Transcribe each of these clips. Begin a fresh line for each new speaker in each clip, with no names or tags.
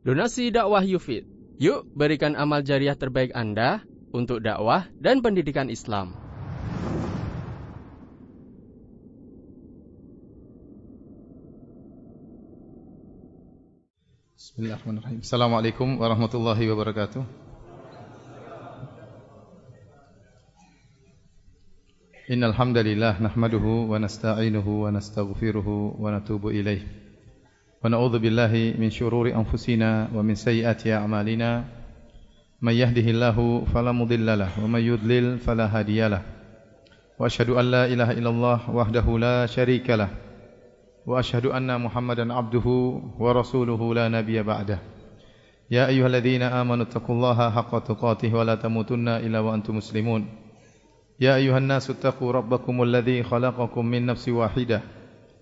Donasi dakwah Yufid. Yuk berikan amal jariah terbaik Anda untuk dakwah dan pendidikan Islam.
Bismillahirrahmanirrahim. Assalamualaikum warahmatullahi wabarakatuh. Innal hamdalillah nahmaduhu wa nasta'inuhu wa nastaghfiruhu wa natubu ilayh. ونعوذ بالله من شرور أنفسنا ومن سيئات أعمالنا. من يهده الله فلا مضل له ومن يضلل فلا هادي له. وأشهد أن لا إله إلا الله وحده لا شريك له. وأشهد أن محمدا عبده ورسوله لا نبي بعده. يا أيها الذين آمنوا اتقوا الله حق تقاته ولا تموتن إلا وأنتم مسلمون. يا أيها الناس اتقوا ربكم الذي خلقكم من نفس واحدة.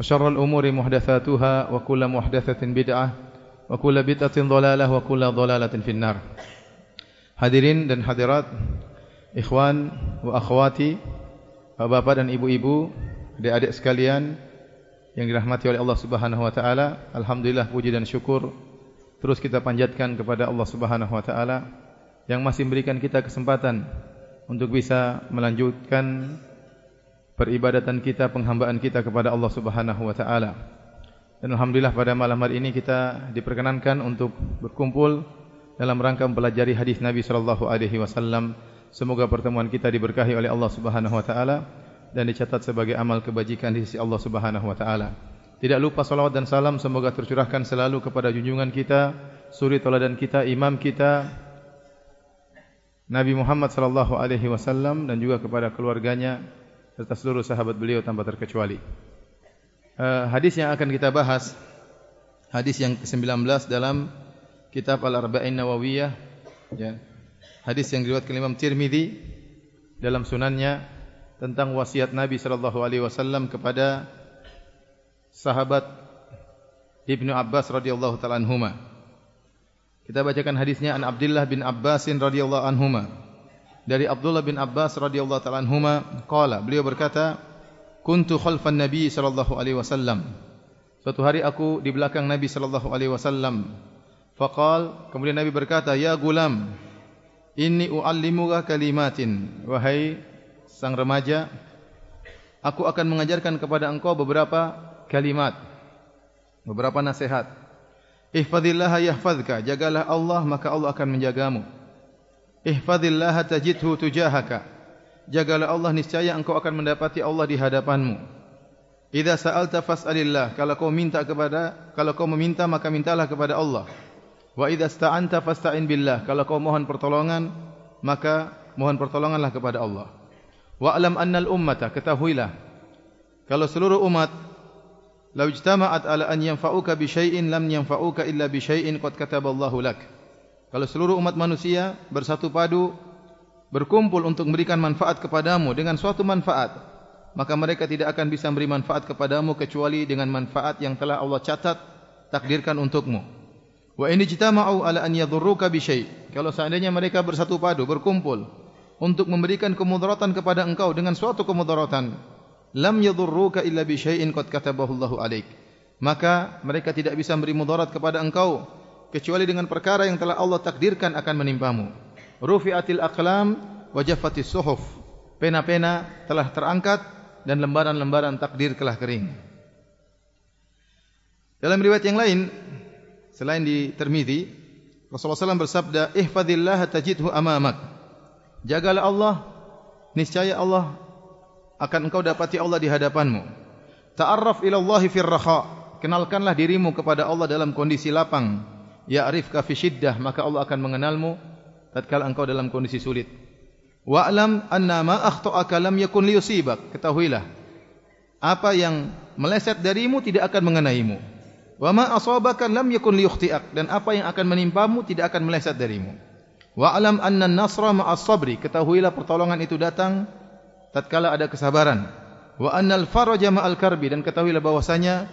وشر الأمور محدثاتها وكل محدثة بدعة وكل بدعة ضلالة وكل ضلالة في النار Hadirin dan hadirat, ikhwan wa akhwati Bapak-bapak dan ibu-ibu, adik-adik sekalian yang dirahmati oleh Allah Subhanahu wa taala, alhamdulillah puji dan syukur terus kita panjatkan kepada Allah Subhanahu wa taala yang masih memberikan kita kesempatan untuk bisa melanjutkan peribadatan kita, penghambaan kita kepada Allah Subhanahu wa taala. Dan alhamdulillah pada malam hari ini kita diperkenankan untuk berkumpul dalam rangka mempelajari hadis Nabi sallallahu alaihi wasallam Semoga pertemuan kita diberkahi oleh Allah Subhanahu wa taala dan dicatat sebagai amal kebajikan di sisi Allah Subhanahu wa taala. Tidak lupa salawat dan salam semoga tercurahkan selalu kepada junjungan kita, suri teladan kita, imam kita Nabi Muhammad sallallahu alaihi wasallam dan juga kepada keluarganya serta seluruh sahabat beliau tanpa terkecuali. Uh, hadis yang akan kita bahas hadis yang ke-19 dalam kitab Al-Arba'in Nawawiyah ya hadis yang diriwayatkan Imam Tirmizi dalam sunannya tentang wasiat Nabi sallallahu alaihi wasallam kepada sahabat Ibnu Abbas radhiyallahu taala anhuma. Kita bacakan hadisnya an Abdullah bin Abbas radhiyallahu anhuma. Dari Abdullah bin Abbas radhiyallahu taala anhuma qala beliau berkata kuntu khalfan Nabi sallallahu alaihi wasallam. Suatu hari aku di belakang Nabi sallallahu alaihi wasallam. Faqal kemudian Nabi berkata ya gulam Inni u'allimuka kalimatin Wahai sang remaja Aku akan mengajarkan kepada engkau beberapa kalimat Beberapa nasihat Ihfadillaha yahfadka Jagalah Allah maka Allah akan menjagamu Ihfadillaha tajidhu tujahaka Jagalah Allah niscaya engkau akan mendapati Allah di hadapanmu Idza sa'alta fas'alillah Kalau kau minta kepada Kalau kau meminta maka mintalah kepada Allah Wa idza sta'anta fasta'in billah. Kalau kau mohon pertolongan, maka mohon pertolonganlah kepada Allah. Wa alam annal ummata ketahuilah kalau seluruh umat law ijtama'at ala an yanfa'uka bi syai'in lam yanfa'uka illa bi syai'in qad kataballahu lak. Kalau seluruh umat manusia bersatu padu berkumpul untuk memberikan manfaat kepadamu dengan suatu manfaat, maka mereka tidak akan bisa memberi manfaat kepadamu kecuali dengan manfaat yang telah Allah catat takdirkan untukmu. Wa ini jitama'u ala an yadhurruka bi syai'. Kalau seandainya mereka bersatu padu, berkumpul untuk memberikan kemudaratan kepada engkau dengan suatu kemudaratan, lam yadhurruka illa bi syai'in qad katabahu Allahu 'alaik. Maka mereka tidak bisa memberi mudarat kepada engkau kecuali dengan perkara yang telah Allah takdirkan akan menimpamu. Rufi'atil aqlam wa jaffatis suhuf. Pena-pena telah terangkat dan lembaran-lembaran takdir telah kering. Dalam riwayat yang lain, selain di Tirmizi Rasulullah SAW bersabda ihfazillah tajidhu amamak jagalah Allah niscaya Allah akan engkau dapati Allah di hadapanmu ta'arraf ila Allah fir raha kenalkanlah dirimu kepada Allah dalam kondisi lapang ya'rifka fi shiddah maka Allah akan mengenalmu tatkala engkau dalam kondisi sulit. Wa'lam anna ma akhta'aka lam yakun liyusibak. Ketahuilah apa yang meleset darimu tidak akan mengenaimu. Wa ma asabaka lam yakun liyukhti'ak. Dan apa yang akan menimpamu tidak akan meleset darimu. Wa alam anna an-nasra ma'as sabri, ketahuilah pertolongan itu datang tatkala ada kesabaran. Wa annal faraja ma'al karbi. Dan ketahuilah bahwasanya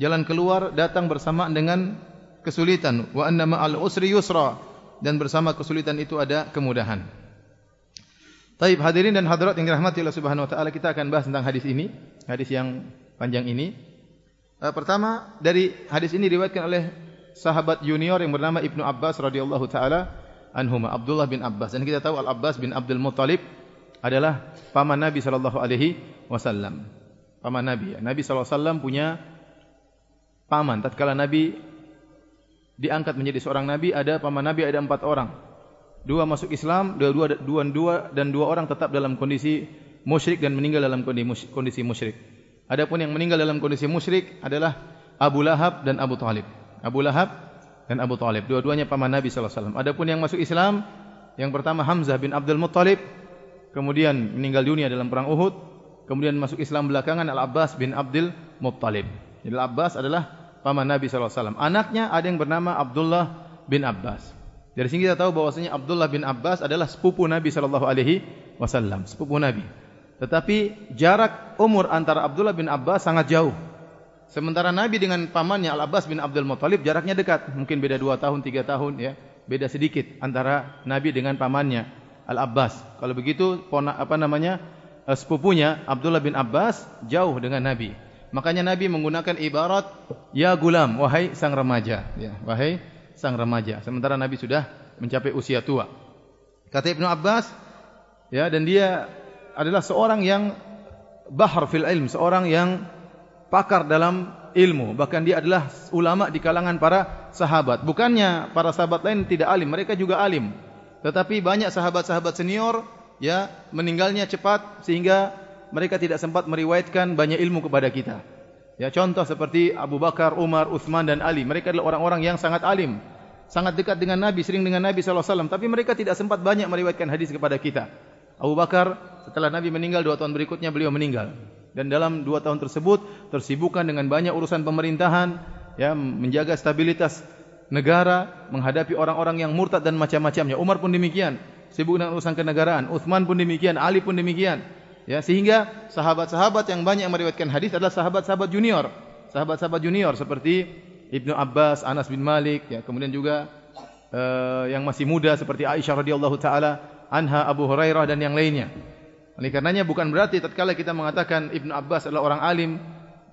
jalan keluar datang bersama dengan kesulitan. Wa anna ma'al usri yusra dan bersama kesulitan itu ada kemudahan. Taib hadirin dan hadirat yang dirahmati Allah Subhanahu wa taala, kita akan bahas tentang hadis ini, hadis yang panjang ini. Uh, pertama dari hadis ini diriwayatkan oleh sahabat junior yang bernama Ibnu Abbas radhiyallahu taala anhuma Abdullah bin Abbas dan kita tahu Al Abbas bin Abdul Muttalib adalah paman Nabi sallallahu alaihi wasallam. Paman Nabi. Nabi sallallahu alaihi wasallam punya paman tatkala Nabi diangkat menjadi seorang nabi ada paman Nabi ada empat orang. Dua masuk Islam, dua dua dua, dua dan dua orang tetap dalam kondisi musyrik dan meninggal dalam kondisi musyrik. Adapun yang meninggal dalam kondisi musyrik adalah Abu Lahab dan Abu Talib. Abu Lahab dan Abu Talib. Dua-duanya paman Nabi wasallam. Adapun yang masuk Islam, yang pertama Hamzah bin Abdul Muttalib, kemudian meninggal dunia dalam perang Uhud, kemudian masuk Islam belakangan Al-Abbas bin Abdul Muttalib. Jadi Al-Abbas adalah paman Nabi wasallam. Anaknya ada yang bernama Abdullah bin Abbas. Dari sini kita tahu bahwasanya Abdullah bin Abbas adalah sepupu Nabi sallallahu alaihi wasallam, sepupu Nabi. Tetapi jarak umur antara Abdullah bin Abbas sangat jauh. Sementara Nabi dengan pamannya Al-Abbas bin Abdul Muttalib jaraknya dekat. Mungkin beda dua tahun, tiga tahun. ya, Beda sedikit antara Nabi dengan pamannya Al-Abbas. Kalau begitu, apa namanya, eh, sepupunya Abdullah bin Abbas jauh dengan Nabi. Makanya Nabi menggunakan ibarat, Ya gulam, wahai sang remaja. Ya, wahai sang remaja. Sementara Nabi sudah mencapai usia tua. Kata Ibn Abbas, ya, dan dia adalah seorang yang bahar fil ilm, seorang yang pakar dalam ilmu. Bahkan dia adalah ulama di kalangan para sahabat. Bukannya para sahabat lain tidak alim, mereka juga alim. Tetapi banyak sahabat-sahabat senior ya meninggalnya cepat sehingga mereka tidak sempat meriwayatkan banyak ilmu kepada kita. Ya contoh seperti Abu Bakar, Umar, Uthman dan Ali. Mereka adalah orang-orang yang sangat alim. Sangat dekat dengan Nabi, sering dengan Nabi SAW. Tapi mereka tidak sempat banyak meriwayatkan hadis kepada kita. Abu Bakar setelah Nabi meninggal dua tahun berikutnya beliau meninggal dan dalam dua tahun tersebut tersibukkan dengan banyak urusan pemerintahan ya menjaga stabilitas negara menghadapi orang-orang yang murtad dan macam-macamnya Umar pun demikian sibuk dengan urusan kenegaraan Uthman pun demikian Ali pun demikian ya sehingga sahabat-sahabat yang banyak meriwayatkan hadis adalah sahabat-sahabat junior sahabat-sahabat junior seperti Ibnu Abbas Anas bin Malik ya kemudian juga uh, yang masih muda seperti Aisyah radhiyallahu taala Anha Abu Hurairah dan yang lainnya. Oleh karenanya bukan berarti tatkala kita mengatakan Ibnu Abbas adalah orang alim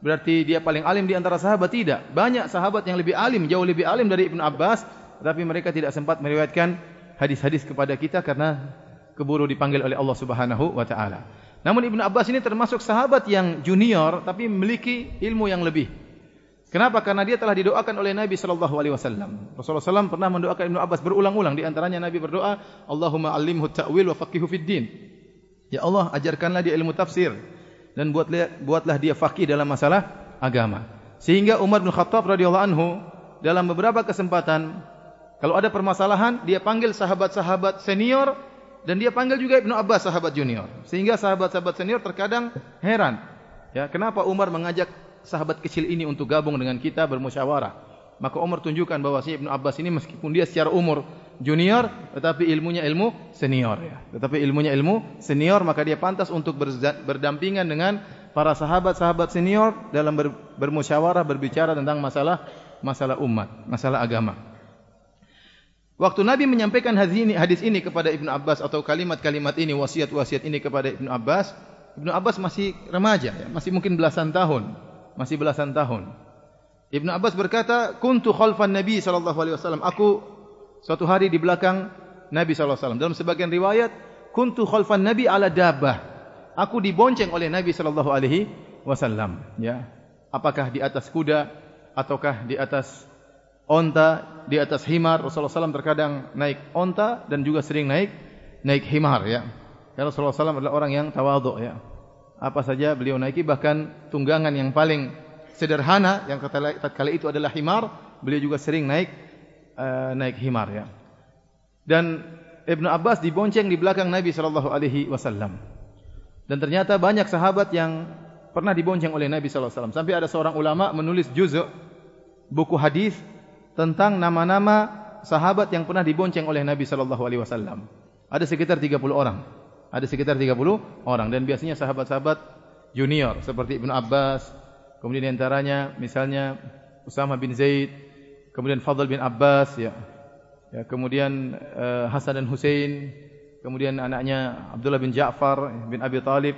berarti dia paling alim di antara sahabat tidak. Banyak sahabat yang lebih alim, jauh lebih alim dari Ibnu Abbas, tetapi mereka tidak sempat meriwayatkan hadis-hadis kepada kita karena keburu dipanggil oleh Allah Subhanahu wa taala. Namun Ibnu Abbas ini termasuk sahabat yang junior tapi memiliki ilmu yang lebih. Kenapa? Karena dia telah didoakan oleh Nabi sallallahu alaihi wasallam. Rasulullah SAW pernah mendoakan Ibnu Abbas berulang-ulang di antaranya Nabi berdoa, "Allahumma 'allimhu ta'wil wa faqihhu fid din." Ya Allah, ajarkanlah dia ilmu tafsir dan buatlah buatlah dia faqih dalam masalah agama. Sehingga Umar bin Khattab radhiyallahu anhu dalam beberapa kesempatan kalau ada permasalahan, dia panggil sahabat-sahabat senior dan dia panggil juga Ibnu Abbas sahabat junior. Sehingga sahabat-sahabat senior terkadang heran, ya, kenapa Umar mengajak sahabat kecil ini untuk gabung dengan kita bermusyawarah. Maka Umar tunjukkan bahawa si Ibn Abbas ini meskipun dia secara umur junior, tetapi ilmunya ilmu senior. Ya. Tetapi ilmunya ilmu senior, maka dia pantas untuk berdampingan dengan para sahabat-sahabat senior dalam ber bermusyawarah, berbicara tentang masalah masalah umat, masalah agama. Waktu Nabi menyampaikan hadis ini, kepada Ibn Abbas atau kalimat-kalimat ini, wasiat-wasiat ini kepada Ibn Abbas, Ibn Abbas masih remaja, ya, masih mungkin belasan tahun masih belasan tahun. Ibn Abbas berkata, "Kuntu khalfan Nabi wasallam." Aku suatu hari di belakang Nabi wasallam. Dalam sebagian riwayat, "Kuntu khalfan Nabi ala dabbah." Aku dibonceng oleh Nabi wasallam, ya. Apakah di atas kuda ataukah di atas onta, di atas himar? Rasulullah SAW terkadang naik onta dan juga sering naik naik himar, ya. Karena Rasulullah SAW adalah orang yang tawadhu, ya apa saja beliau naiki bahkan tunggangan yang paling sederhana yang tatkala itu adalah himar beliau juga sering naik uh, naik himar ya dan Ibnu Abbas dibonceng di belakang Nabi sallallahu alaihi wasallam dan ternyata banyak sahabat yang pernah dibonceng oleh Nabi sallallahu alaihi wasallam sampai ada seorang ulama menulis juz' buku hadis tentang nama-nama sahabat yang pernah dibonceng oleh Nabi sallallahu alaihi wasallam. Ada sekitar 30 orang. Ada sekitar 30 orang dan biasanya sahabat-sahabat junior seperti Ibnu Abbas, kemudian di antaranya misalnya Usama bin Zaid, kemudian Fadl bin Abbas ya. Ya, kemudian uh, Hasan dan Hussein, kemudian anaknya Abdullah bin Ja'far bin Abi Talib.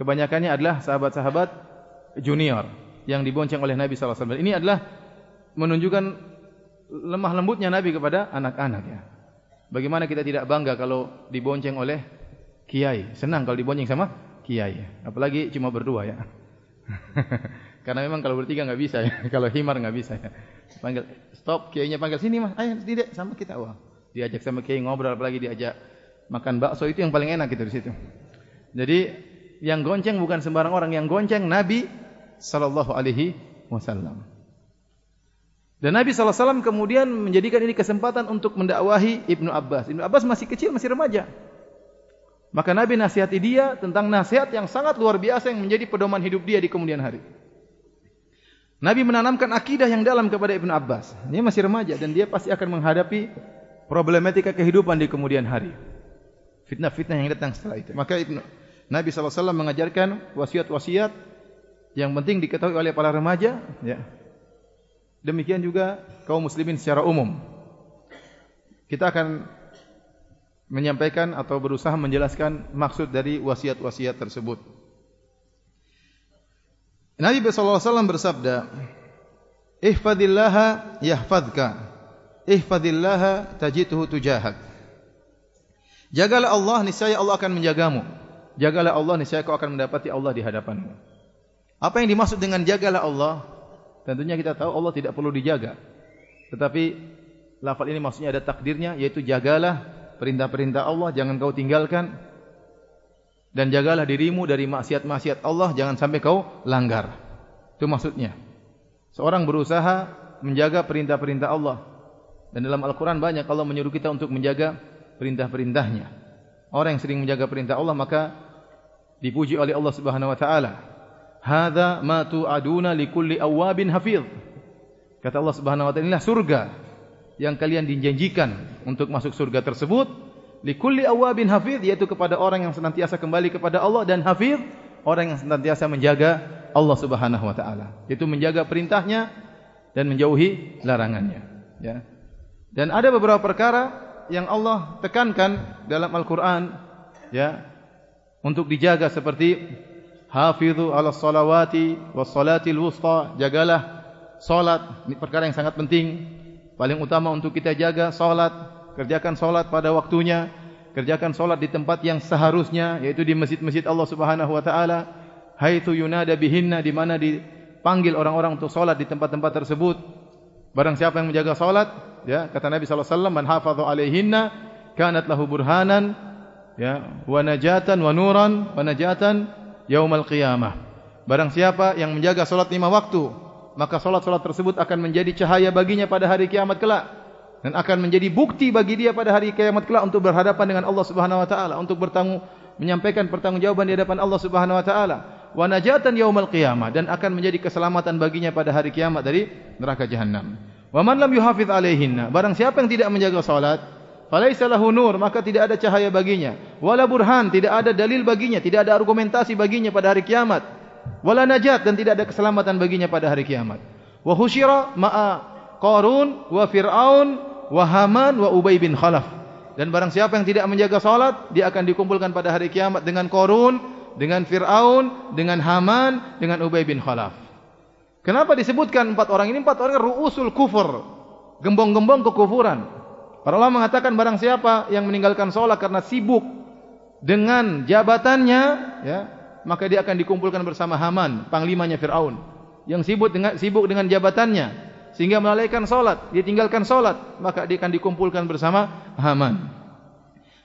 Kebanyakannya adalah sahabat-sahabat junior yang dibonceng oleh Nabi sallallahu alaihi wasallam. Ini adalah menunjukkan lemah lembutnya Nabi kepada anak-anak ya. Bagaimana kita tidak bangga kalau dibonceng oleh kiai? Senang kalau dibonceng sama kiai. Apalagi cuma berdua ya. Karena memang kalau bertiga enggak bisa ya. Kalau himar enggak bisa ya. Panggil stop kiainya panggil sini Mas. Ayo tidak sama kita wah. Diajak sama kiai ngobrol apalagi diajak makan bakso itu yang paling enak itu di situ. Jadi yang gonceng bukan sembarang orang yang gonceng Nabi sallallahu alaihi wasallam. Dan Nabi wasallam kemudian menjadikan ini kesempatan untuk mendakwahi Ibnu Abbas. Ibnu Abbas masih kecil, masih remaja. Maka Nabi nasihati dia tentang nasihat yang sangat luar biasa yang menjadi pedoman hidup dia di kemudian hari. Nabi menanamkan akidah yang dalam kepada Ibn Abbas. Dia masih remaja dan dia pasti akan menghadapi problematika kehidupan di kemudian hari. Fitnah-fitnah yang datang setelah itu. Maka Ibn, Nabi SAW mengajarkan wasiat-wasiat yang penting diketahui oleh para remaja. Ya. Demikian juga kaum muslimin secara umum. Kita akan menyampaikan atau berusaha menjelaskan maksud dari wasiat-wasiat tersebut. Nabi sallallahu alaihi wasallam bersabda, "Ihfadillaha yahfazka. Ihfadillaha tajidhu tujahak." Jagalah Allah niscaya Allah akan menjagamu. Jagalah Allah niscaya kau akan mendapati Allah di hadapanmu. Apa yang dimaksud dengan jagalah Allah? Tentunya kita tahu Allah tidak perlu dijaga. Tetapi lafal ini maksudnya ada takdirnya yaitu jagalah perintah-perintah Allah jangan kau tinggalkan dan jagalah dirimu dari maksiat-maksiat Allah jangan sampai kau langgar. Itu maksudnya. Seorang berusaha menjaga perintah-perintah Allah. Dan dalam Al-Quran banyak Allah menyuruh kita untuk menjaga perintah-perintahnya. Orang yang sering menjaga perintah Allah maka dipuji oleh Allah Subhanahu wa taala. Hadza ma tu'aduna likulli awabin hafiz. Kata Allah Subhanahu wa taala inilah surga yang kalian dijanjikan untuk masuk surga tersebut likulli awabin hafiz yaitu kepada orang yang senantiasa kembali kepada Allah dan hafiz orang yang senantiasa menjaga Allah Subhanahu wa taala yaitu menjaga perintahnya dan menjauhi larangannya ya dan ada beberapa perkara yang Allah tekankan dalam Al-Qur'an ya untuk dijaga seperti hafizu ala salawati was salatil wusta jagalah salat ini perkara yang sangat penting paling utama untuk kita jaga salat kerjakan solat pada waktunya, kerjakan solat di tempat yang seharusnya, yaitu di masjid-masjid Allah Subhanahu Wa Taala. Haitsu yunada bihinna di mana dipanggil orang-orang untuk solat di tempat-tempat tersebut. Barang siapa yang menjaga solat, ya kata Nabi Sallallahu Alaihi Wasallam, man hafadhu alaihinna, kanat lahu burhanan, ya, wa najatan wa nuran, wa najatan yaumal qiyamah. Barang siapa yang menjaga solat lima waktu, maka solat-solat tersebut akan menjadi cahaya baginya pada hari kiamat kelak dan akan menjadi bukti bagi dia pada hari kiamat kelak untuk berhadapan dengan Allah Subhanahu wa taala untuk bertanggung menyampaikan pertanggungjawaban di hadapan Allah Subhanahu wa taala wa najatan yaumil qiyamah dan akan menjadi keselamatan baginya pada hari kiamat dari neraka jahanam. Wa man lam yuhafiz alaihinna barang siapa yang tidak menjaga salat falaisa lahu nur maka tidak ada cahaya baginya wala burhan tidak ada dalil baginya tidak ada argumentasi baginya pada hari kiamat wala najat dan tidak ada keselamatan baginya pada hari kiamat. Wa husyira ma'a Qarun wa Fir'aun wa Haman wa Ubay bin Khalaf. Dan barang siapa yang tidak menjaga salat, dia akan dikumpulkan pada hari kiamat dengan Qarun, dengan Fir'aun, dengan Haman, dengan Ubay bin Khalaf. Kenapa disebutkan empat orang ini? Empat orang ru'usul kufur. Gembong-gembong kekufuran. Para ulama mengatakan barang siapa yang meninggalkan salat karena sibuk dengan jabatannya, ya, maka dia akan dikumpulkan bersama Haman, panglimanya Fir'aun. Yang sibuk dengan sibuk dengan jabatannya, sehingga melalaikan solat, dia tinggalkan solat, maka dia akan dikumpulkan bersama Haman.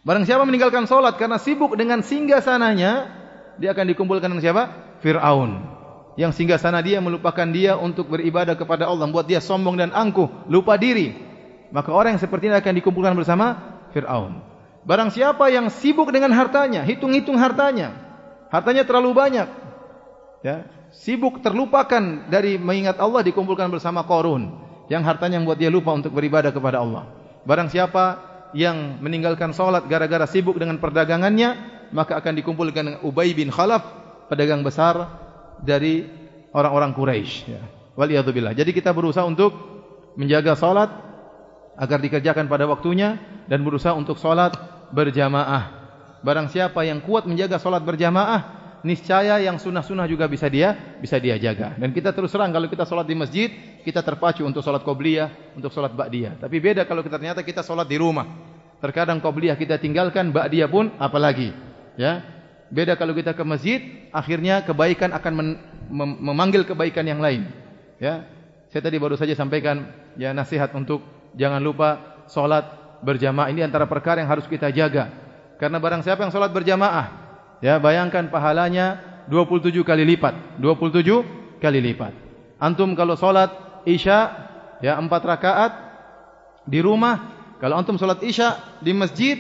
Barang siapa meninggalkan solat karena sibuk dengan singgah sananya, dia akan dikumpulkan dengan siapa? Fir'aun. Yang singgah sana dia melupakan dia untuk beribadah kepada Allah, membuat dia sombong dan angkuh, lupa diri. Maka orang yang seperti ini akan dikumpulkan bersama Fir'aun. Barang siapa yang sibuk dengan hartanya, hitung-hitung hartanya, hartanya terlalu banyak, Ya, sibuk terlupakan dari mengingat Allah dikumpulkan bersama Korun yang hartanya membuat dia lupa untuk beribadah kepada Allah. Barang siapa yang meninggalkan solat gara-gara sibuk dengan perdagangannya, maka akan dikumpulkan dengan Ubay bin Khalaf, pedagang besar dari orang-orang Quraisy. Ya. Waliyadzubillah. Jadi kita berusaha untuk menjaga solat agar dikerjakan pada waktunya dan berusaha untuk solat berjamaah. Barang siapa yang kuat menjaga solat berjamaah, niscaya yang sunnah-sunnah juga bisa dia bisa dia jaga. Dan kita terus terang kalau kita solat di masjid, kita terpacu untuk solat qobliyah, untuk solat ba'diyah. Tapi beda kalau kita ternyata kita solat di rumah. Terkadang qobliyah kita tinggalkan, ba'diyah pun apalagi. Ya, beda kalau kita ke masjid, akhirnya kebaikan akan mem, memanggil kebaikan yang lain. Ya, saya tadi baru saja sampaikan ya nasihat untuk jangan lupa solat berjamaah ini antara perkara yang harus kita jaga. Karena barang siapa yang solat berjamaah, Ya, bayangkan pahalanya 27 kali lipat. 27 kali lipat. Antum kalau solat Isya ya 4 rakaat di rumah, kalau antum solat Isya di masjid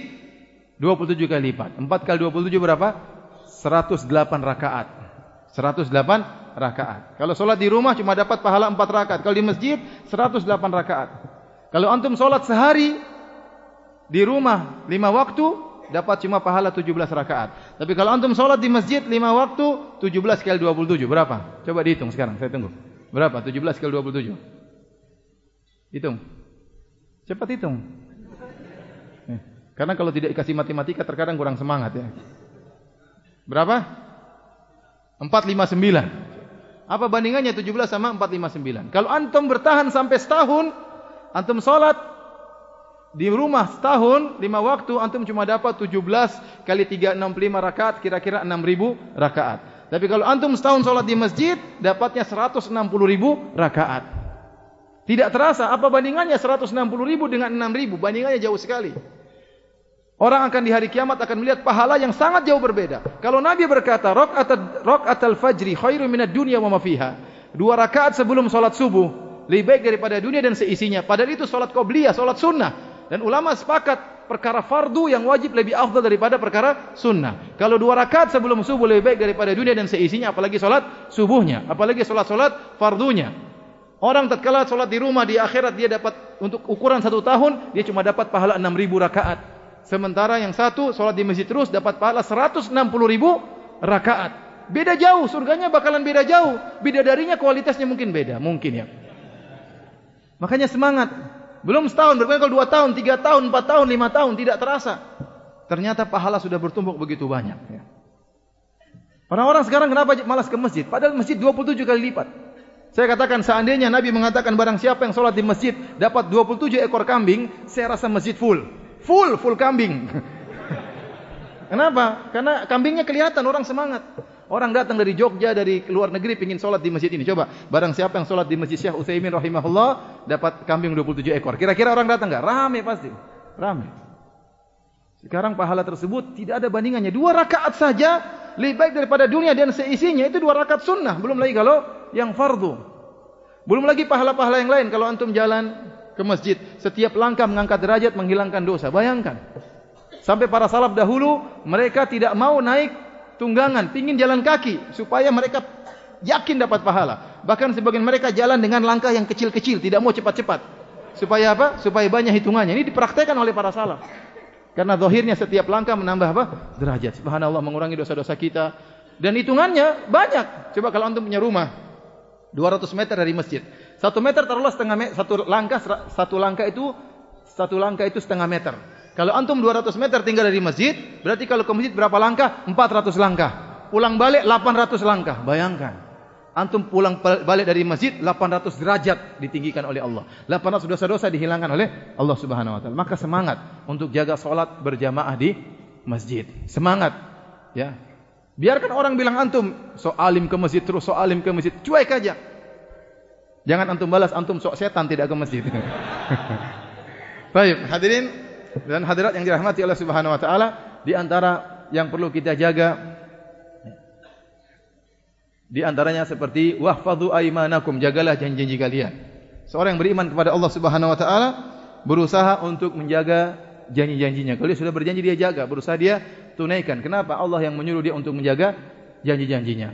27 kali lipat. 4 kali 27 berapa? 108 rakaat. 108 rakaat. Kalau solat di rumah cuma dapat pahala 4 rakaat. Kalau di masjid 108 rakaat. Kalau antum solat sehari di rumah 5 waktu dapat cuma pahala 17 rakaat. Tapi kalau antum solat di masjid 5 waktu 17 kali 27 berapa? Coba dihitung sekarang, saya tunggu. Berapa? 17 kali 27. Hitung. Cepat hitung. Eh, karena kalau tidak dikasih matematika terkadang kurang semangat ya. Berapa? 459. Apa bandingannya 17 sama 459? Kalau antum bertahan sampai setahun, antum solat di rumah setahun lima waktu antum cuma dapat 17 kali 365 rakaat kira-kira 6000 rakaat. Tapi kalau antum setahun sholat di masjid dapatnya 160 ribu rakaat. Tidak terasa apa bandingannya 160 ribu dengan 6 ribu bandingannya jauh sekali. Orang akan di hari kiamat akan melihat pahala yang sangat jauh berbeda. Kalau Nabi berkata rakaat al-fajri khairu minad dunya wa ma fiha. Dua rakaat sebelum sholat subuh lebih baik daripada dunia dan seisinya. Padahal itu sholat qobliyah, sholat sunnah. Dan ulama sepakat perkara fardu yang wajib lebih afdal daripada perkara sunnah. Kalau dua rakaat sebelum subuh lebih baik daripada dunia dan seisinya, apalagi solat subuhnya, apalagi solat-solat fardunya. Orang tatkala solat di rumah di akhirat dia dapat untuk ukuran satu tahun dia cuma dapat pahala enam ribu rakaat. Sementara yang satu solat di masjid terus dapat pahala seratus enam puluh ribu rakaat. Beda jauh, surganya bakalan beda jauh. Beda darinya kualitasnya mungkin beda, mungkin ya. Makanya semangat. Belum setahun, berarti kalau dua tahun, tiga tahun, empat tahun, lima tahun, tidak terasa. Ternyata pahala sudah bertumpuk begitu banyak. Ya. Orang-orang sekarang kenapa malas ke masjid? Padahal masjid 27 kali lipat. Saya katakan seandainya Nabi mengatakan barang siapa yang sholat di masjid dapat 27 ekor kambing, saya rasa masjid full. Full, full kambing. Kenapa? Karena kambingnya kelihatan orang semangat. Orang datang dari Jogja, dari luar negeri ingin sholat di masjid ini. Coba, barang siapa yang sholat di masjid Syekh Utsaimin rahimahullah, dapat kambing 27 ekor. Kira-kira orang datang enggak? Ramai pasti. Ramai. Sekarang pahala tersebut tidak ada bandingannya. Dua rakaat saja lebih baik daripada dunia dan seisinya. Itu dua rakaat sunnah. Belum lagi kalau yang fardu. Belum lagi pahala-pahala yang lain. Kalau antum jalan ke masjid, setiap langkah mengangkat derajat, menghilangkan dosa. Bayangkan. Sampai para salaf dahulu, mereka tidak mau naik tunggangan, pingin jalan kaki supaya mereka yakin dapat pahala. Bahkan sebagian mereka jalan dengan langkah yang kecil-kecil, tidak mau cepat-cepat. Supaya apa? Supaya banyak hitungannya. Ini dipraktekkan oleh para salaf. Karena zahirnya setiap langkah menambah apa? Derajat. Subhanallah mengurangi dosa-dosa kita. Dan hitungannya banyak. Coba kalau antum punya rumah 200 meter dari masjid. Satu meter taruhlah setengah meter. Satu langkah satu langkah itu satu langkah itu setengah meter. Kalau antum 200 meter tinggal dari masjid, berarti kalau ke masjid berapa langkah? 400 langkah. Pulang balik 800 langkah. Bayangkan. Antum pulang balik dari masjid 800 derajat ditinggikan oleh Allah. 800 dosa-dosa dihilangkan oleh Allah Subhanahu wa taala. Maka semangat untuk jaga salat berjamaah di masjid. Semangat. Ya. Biarkan orang bilang antum sok alim ke masjid terus sok alim ke masjid. Cuek aja. Jangan antum balas antum sok setan tidak ke masjid. Baik, hadirin dan hadirat yang dirahmati Allah Subhanahu wa taala di antara yang perlu kita jaga di antaranya seperti wahfadhu aimanakum jagalah janji-janji kalian. Seorang yang beriman kepada Allah Subhanahu wa taala berusaha untuk menjaga janji-janjinya. Kalau dia sudah berjanji dia jaga, berusaha dia tunaikan. Kenapa Allah yang menyuruh dia untuk menjaga janji-janjinya?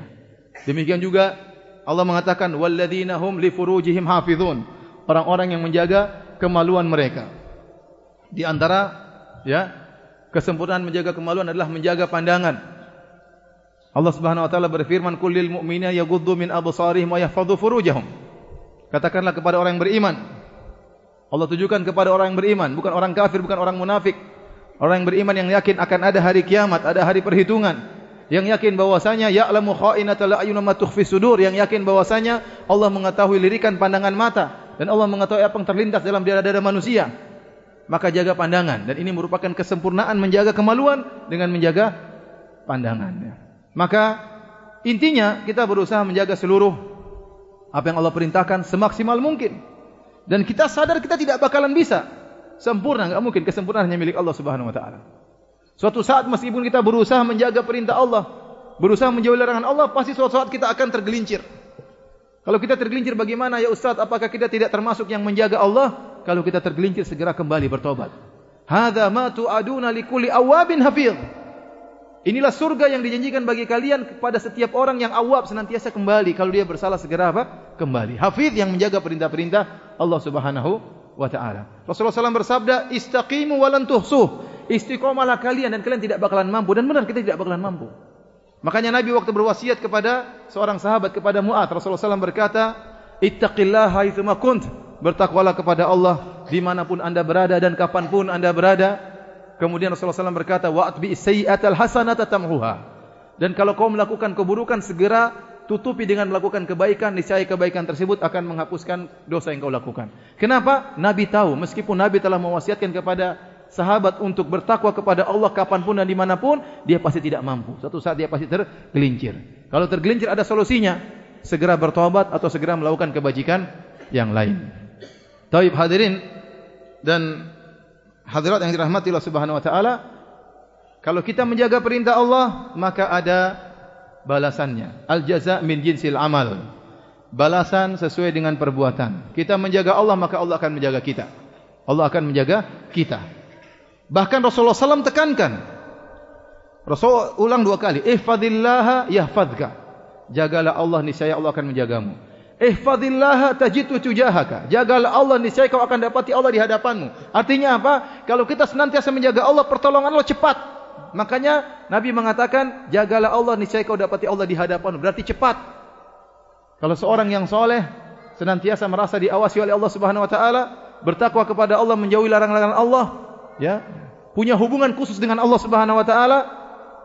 Demikian juga Allah mengatakan walladzina hum li furujihim hafizun. Orang-orang yang menjaga kemaluan mereka. Di antara ya, kesempurnaan menjaga kemaluan adalah menjaga pandangan. Allah Subhanahu wa taala berfirman kullil mu'minina yaghuddu min absarihim wa yahfazu furujahum. Katakanlah kepada orang yang beriman. Allah tujukan kepada orang yang beriman, bukan orang kafir, bukan orang munafik. Orang yang beriman yang yakin akan ada hari kiamat, ada hari perhitungan. Yang yakin bahwasanya ya'lamu kha'inatal a'yun ma tukhfi sudur, yang yakin bahwasanya Allah mengetahui lirikan pandangan mata dan Allah mengetahui apa yang terlintas dalam dada-dada manusia. Maka jaga pandangan. Dan ini merupakan kesempurnaan menjaga kemaluan dengan menjaga pandangan. Maka intinya kita berusaha menjaga seluruh apa yang Allah perintahkan semaksimal mungkin. Dan kita sadar kita tidak bakalan bisa. Sempurna enggak mungkin kesempurnaan hanya milik Allah Subhanahu wa taala. Suatu saat meskipun kita berusaha menjaga perintah Allah berusaha menjauhi larangan Allah pasti suatu saat kita akan tergelincir. Kalau kita tergelincir bagaimana ya ustaz apakah kita tidak termasuk yang menjaga Allah kalau kita tergelincir segera kembali bertobat hadza ma tu'aduna likulli awabin hafiz Inilah surga yang dijanjikan bagi kalian kepada setiap orang yang awab senantiasa kembali. Kalau dia bersalah segera apa? Kembali. Hafid yang menjaga perintah-perintah Allah subhanahu wa ta'ala. Rasulullah SAW bersabda, Istaqimu walan tuhsuh. Istiqomalah kalian dan kalian tidak bakalan mampu. Dan benar kita tidak bakalan mampu. Makanya Nabi waktu berwasiat kepada seorang sahabat, kepada Mu'ad. Rasulullah SAW berkata, Ittaqillaha ithuma kunt. Bertakwalah kepada Allah dimanapun anda berada dan kapanpun anda berada. Kemudian Rasulullah SAW berkata, "Wa'atbi sayyi'atal hasanata tamhuha." Dan kalau kau melakukan keburukan segera tutupi dengan melakukan kebaikan, niscaya kebaikan tersebut akan menghapuskan dosa yang kau lakukan. Kenapa? Nabi tahu meskipun Nabi telah mewasiatkan kepada sahabat untuk bertakwa kepada Allah kapanpun dan dimanapun, dia pasti tidak mampu. Suatu saat dia pasti tergelincir. Kalau tergelincir ada solusinya, segera bertobat atau segera melakukan kebajikan yang lain. Taib hadirin dan hadirat yang dirahmati Allah Subhanahu wa taala, kalau kita menjaga perintah Allah, maka ada balasannya. Al jaza min jinsil amal. Balasan sesuai dengan perbuatan. Kita menjaga Allah, maka Allah akan menjaga kita. Allah akan menjaga kita. Bahkan Rasulullah SAW tekankan. Rasul ulang dua kali. Ihfadillaha yahfadka. Jagalah Allah, niscaya Allah akan menjagamu. Ihfadillah tajidu tujahaka. Jagalah Allah niscaya kau akan dapati Allah di hadapanmu. Artinya apa? Kalau kita senantiasa menjaga Allah, pertolongan Allah cepat. Makanya Nabi mengatakan, jagalah Allah niscaya kau dapati Allah di hadapanmu. Berarti cepat. Kalau seorang yang soleh senantiasa merasa diawasi oleh Allah Subhanahu Wa Taala, bertakwa kepada Allah, menjauhi larangan-larangan Allah, ya, punya hubungan khusus dengan Allah Subhanahu Wa Taala,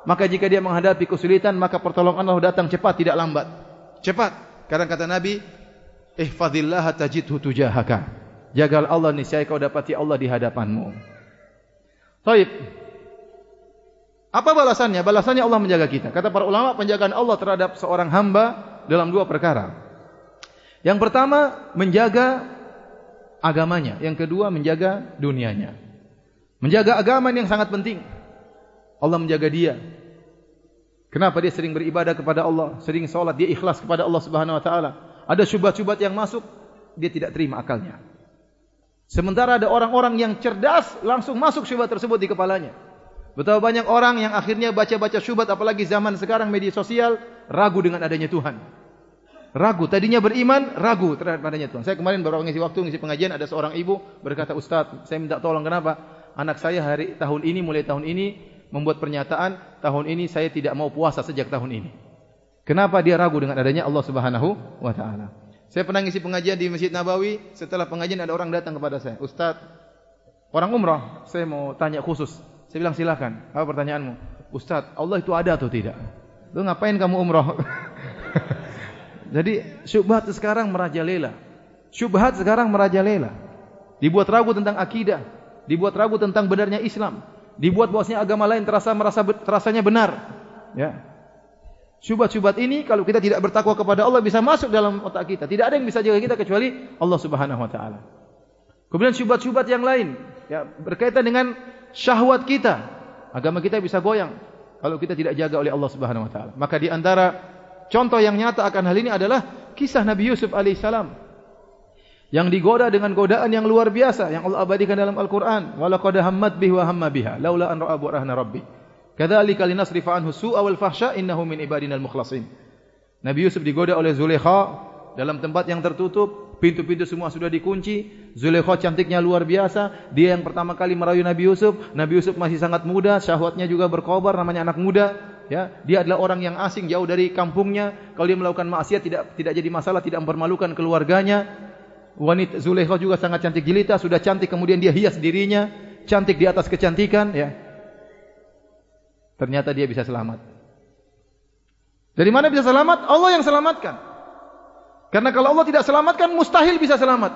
maka jika dia menghadapi kesulitan, maka pertolongan Allah datang cepat, tidak lambat. Cepat. Karena kata Nabi, "Ihfazillah tajidhu tujahaka." Jagalah Allah niscaya kau dapati Allah di hadapanmu. Baik. Apa balasannya? Balasannya Allah menjaga kita. Kata para ulama, penjagaan Allah terhadap seorang hamba dalam dua perkara. Yang pertama, menjaga agamanya. Yang kedua, menjaga dunianya. Menjaga agama yang sangat penting. Allah menjaga dia Kenapa dia sering beribadah kepada Allah, sering salat, dia ikhlas kepada Allah Subhanahu wa taala. Ada syubhat-syubhat yang masuk, dia tidak terima akalnya. Sementara ada orang-orang yang cerdas langsung masuk syubhat tersebut di kepalanya. Betapa banyak orang yang akhirnya baca-baca syubhat apalagi zaman sekarang media sosial ragu dengan adanya Tuhan. Ragu, tadinya beriman, ragu terhadap adanya Tuhan. Saya kemarin baru mengisi waktu mengisi pengajian ada seorang ibu berkata, "Ustaz, saya minta tolong kenapa? Anak saya hari tahun ini mulai tahun ini membuat pernyataan tahun ini saya tidak mau puasa sejak tahun ini. Kenapa dia ragu dengan adanya Allah Subhanahu wa taala? Saya pernah ngisi pengajian di Masjid Nabawi, setelah pengajian ada orang datang kepada saya, "Ustaz, orang umrah, saya mau tanya khusus." Saya bilang, "Silakan. Apa pertanyaanmu?" "Ustaz, Allah itu ada atau tidak?" "Lu ngapain kamu umrah?" Jadi syubhat sekarang merajalela. Syubhat sekarang merajalela. Dibuat ragu tentang akidah, dibuat ragu tentang benarnya Islam, dibuat bahwasanya agama lain terasa merasa terasanya benar. Ya. Syubhat-syubhat ini kalau kita tidak bertakwa kepada Allah bisa masuk dalam otak kita. Tidak ada yang bisa jaga kita kecuali Allah Subhanahu wa taala. Kemudian syubhat-syubhat yang lain ya berkaitan dengan syahwat kita. Agama kita bisa goyang kalau kita tidak jaga oleh Allah Subhanahu wa taala. Maka di antara contoh yang nyata akan hal ini adalah kisah Nabi Yusuf alaihissalam yang digoda dengan godaan yang luar biasa yang Allah abadikan dalam Al-Qur'an wala qad hammat bihi wa hamma biha laula an ra'a burhana rabbi kadzalika linasrifa anhu su'a wal fahsya innahu min ibadina al-mukhlasin Nabi Yusuf digoda oleh Zulekha dalam tempat yang tertutup, pintu-pintu semua sudah dikunci. Zulekha cantiknya luar biasa. Dia yang pertama kali merayu Nabi Yusuf. Nabi Yusuf masih sangat muda, syahwatnya juga berkobar, namanya anak muda. Ya, dia adalah orang yang asing jauh dari kampungnya. Kalau dia melakukan maksiat tidak tidak jadi masalah, tidak mempermalukan keluarganya. Wanita Zulekha juga sangat cantik jelita, sudah cantik kemudian dia hias dirinya, cantik di atas kecantikan, ya. Ternyata dia bisa selamat. Dari mana bisa selamat? Allah yang selamatkan. Karena kalau Allah tidak selamatkan, mustahil bisa selamat.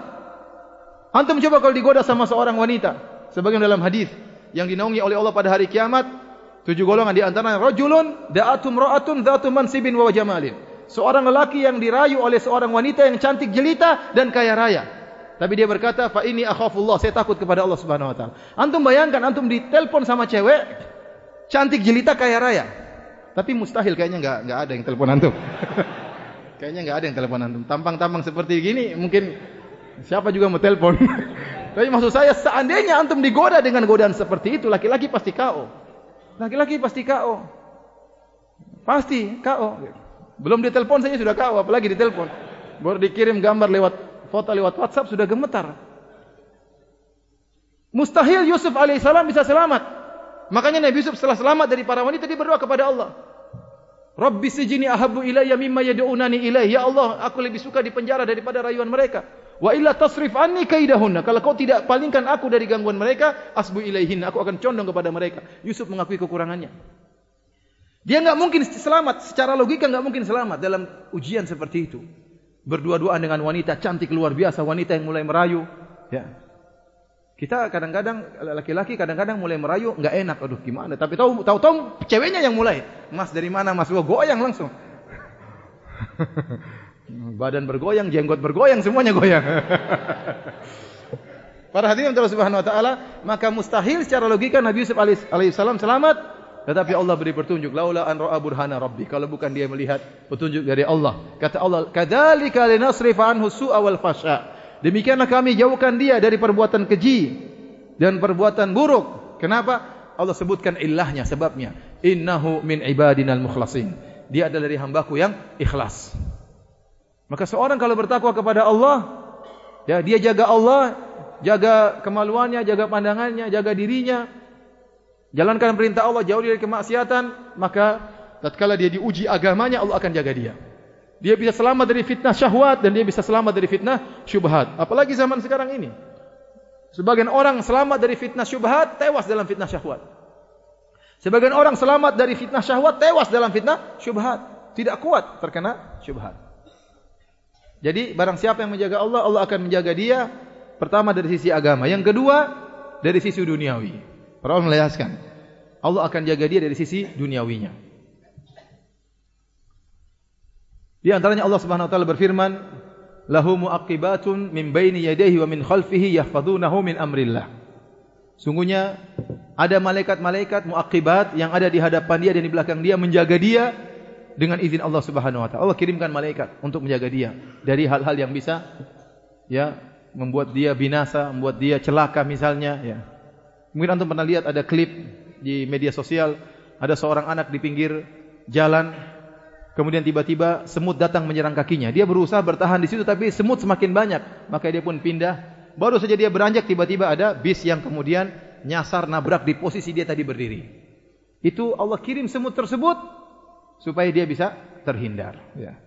Antum coba kalau digoda sama seorang wanita, sebagian dalam hadis yang dinaungi oleh Allah pada hari kiamat, tujuh golongan di antaranya rajulun da'atum ra'atun dzatu mansibin wa jamalin. Seorang lelaki yang dirayu oleh seorang wanita yang cantik jelita dan kaya raya. Tapi dia berkata, "Fa ini akhafullah, saya takut kepada Allah Subhanahu wa taala." Antum bayangkan antum ditelepon sama cewek cantik jelita kaya raya. Tapi mustahil kayaknya enggak enggak ada yang telepon antum. kayaknya enggak ada yang telepon antum. Tampang-tampang seperti gini mungkin siapa juga mau telepon. Tapi maksud saya seandainya antum digoda dengan godaan seperti itu, laki-laki pasti KO. Laki-laki pasti KO. Pasti KO. Belum ditelepon saja sudah KO, apalagi ditelepon. Baru dikirim gambar lewat foto lewat WhatsApp sudah gemetar. Mustahil Yusuf alaihissalam bisa selamat. Makanya Nabi Yusuf setelah selamat dari para wanita dia berdoa kepada Allah. Rabbi sijini ahabu ilayya mimma yad'unani ilayhi. Ya Allah, aku lebih suka di penjara daripada rayuan mereka. Wa illa tasrif anni kaidahunna. Kalau kau tidak palingkan aku dari gangguan mereka, asbu ilayhin. Aku akan condong kepada mereka. Yusuf mengakui kekurangannya. Dia enggak mungkin selamat secara logika enggak mungkin selamat dalam ujian seperti itu. Berdua-duaan dengan wanita cantik luar biasa, wanita yang mulai merayu, ya. Kita kadang-kadang laki-laki kadang-kadang mulai merayu enggak enak. Aduh gimana? Tapi tahu tahu-tahu ceweknya yang mulai. Mas dari mana Mas? Gua goyang langsung. Badan bergoyang, jenggot bergoyang, semuanya goyang. Para hadirin Allah Subhanahu wa taala, maka mustahil secara logika Nabi Yusuf alaihissalam selamat, tetapi Allah beri petunjuk laula an ra'a burhana rabbi kalau bukan dia melihat petunjuk dari Allah. Kata Allah, "Kadzalika linasrif anhu su'a wal fasha." Demikianlah kami jauhkan dia dari perbuatan keji dan perbuatan buruk. Kenapa? Allah sebutkan ilahnya, sebabnya. Innahu min ibadinal mukhlasin. Dia adalah dari hambaku yang ikhlas. Maka seorang kalau bertakwa kepada Allah, ya dia jaga Allah, jaga kemaluannya, jaga pandangannya, jaga dirinya, jalankan perintah Allah, jauh dari kemaksiatan, maka tatkala dia diuji agamanya, Allah akan jaga dia. Dia bisa selamat dari fitnah syahwat dan dia bisa selamat dari fitnah syubhat. Apalagi zaman sekarang ini. Sebagian orang selamat dari fitnah syubhat, tewas dalam fitnah syahwat. Sebagian orang selamat dari fitnah syahwat, tewas dalam fitnah syubhat. Tidak kuat terkena syubhat. Jadi barang siapa yang menjaga Allah, Allah akan menjaga dia. Pertama dari sisi agama. Yang kedua, dari sisi duniawi. Para ulama menjelaskan. Allah akan jaga dia dari sisi duniawinya. Di antaranya Allah Subhanahu wa taala berfirman, "Lahu muaqibatun min baini yadayhi wa min khalfihi yahfazunahu min amrillah." Sungguhnya ada malaikat-malaikat muaqibat yang ada di hadapan dia dan di belakang dia menjaga dia dengan izin Allah Subhanahu wa taala. Allah kirimkan malaikat untuk menjaga dia dari hal-hal yang bisa ya membuat dia binasa, membuat dia celaka misalnya ya. Mungkin antum pernah lihat ada klip di media sosial ada seorang anak di pinggir jalan Kemudian tiba-tiba semut datang menyerang kakinya. Dia berusaha bertahan di situ tapi semut semakin banyak. Maka dia pun pindah. Baru saja dia beranjak tiba-tiba ada bis yang kemudian nyasar nabrak di posisi dia tadi berdiri. Itu Allah kirim semut tersebut supaya dia bisa terhindar. Ya.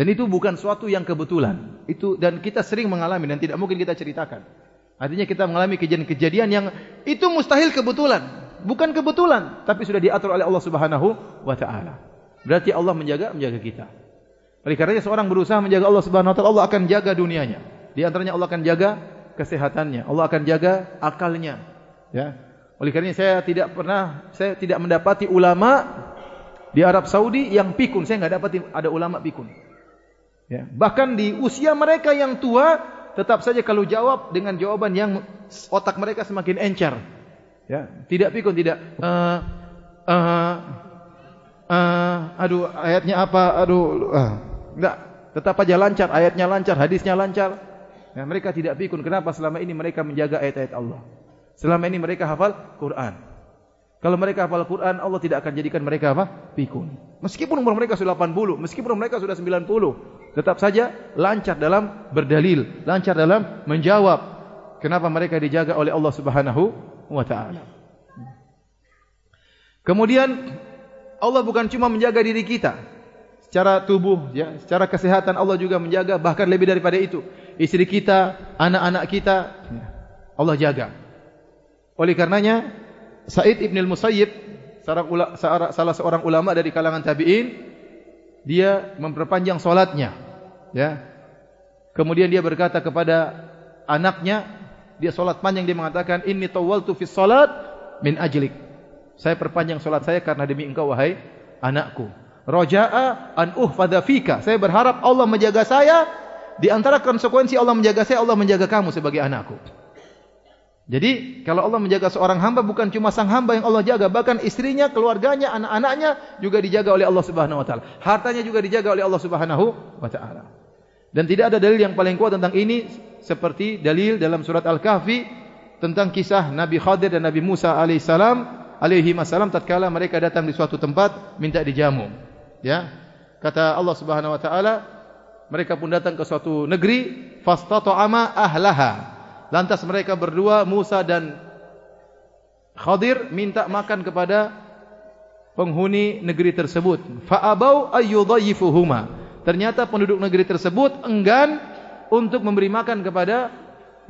Dan itu bukan suatu yang kebetulan. Itu dan kita sering mengalami dan tidak mungkin kita ceritakan. Artinya kita mengalami kejadian-kejadian yang itu mustahil kebetulan. Bukan kebetulan, tapi sudah diatur oleh Allah Subhanahu wa taala. Berarti Allah menjaga menjaga kita. Oleh karena seorang berusaha menjaga Allah Subhanahu wa taala, Allah akan jaga dunianya. Di antaranya Allah akan jaga kesehatannya, Allah akan jaga akalnya. Ya. Oleh karena saya tidak pernah saya tidak mendapati ulama di Arab Saudi yang pikun. Saya enggak dapati ada ulama pikun. Ya. Bahkan di usia mereka yang tua tetap saja kalau jawab dengan jawaban yang otak mereka semakin encer. Ya, tidak pikun, tidak uh, uh, uh, aduh ayatnya apa, aduh, uh, enggak, tetap aja lancar, ayatnya lancar, hadisnya lancar. Ya, mereka tidak pikun. Kenapa selama ini mereka menjaga ayat-ayat Allah? Selama ini mereka hafal Quran. Kalau mereka hafal Quran, Allah tidak akan jadikan mereka apa? Pikun. Meskipun umur mereka sudah 80, meskipun mereka sudah 90, tetap saja lancar dalam berdalil, lancar dalam menjawab. Kenapa mereka dijaga oleh Allah Subhanahu wa taala? Kemudian Allah bukan cuma menjaga diri kita secara tubuh ya, secara kesehatan Allah juga menjaga bahkan lebih daripada itu. Istri kita, anak-anak kita Allah jaga. Oleh karenanya Said Ibn al-Musayyib salah seorang ulama dari kalangan tabi'in dia memperpanjang solatnya ya. Kemudian dia berkata kepada anaknya dia solat panjang dia mengatakan inni tawaltu fi salat min ajlik. Saya perpanjang solat saya karena demi engkau wahai anakku. Raja'a an uhfadha fika. Saya berharap Allah menjaga saya di antara konsekuensi Allah menjaga saya Allah menjaga kamu sebagai anakku jadi kalau Allah menjaga seorang hamba bukan cuma sang hamba yang Allah jaga, bahkan istrinya, keluarganya, anak-anaknya juga dijaga oleh Allah Subhanahu wa taala. Hartanya juga dijaga oleh Allah Subhanahu wa taala. Dan tidak ada dalil yang paling kuat tentang ini seperti dalil dalam surat Al-Kahfi tentang kisah Nabi Khadir dan Nabi Musa alaihissalam alaihi wasallam tatkala mereka datang di suatu tempat minta dijamu. Ya. Kata Allah Subhanahu wa taala, mereka pun datang ke suatu negeri fastata'ama ahlaha Lantas mereka berdua Musa dan Khadir minta makan kepada penghuni negeri tersebut. Fa'abau ayyudhayifuhuma. Ternyata penduduk negeri tersebut enggan untuk memberi makan kepada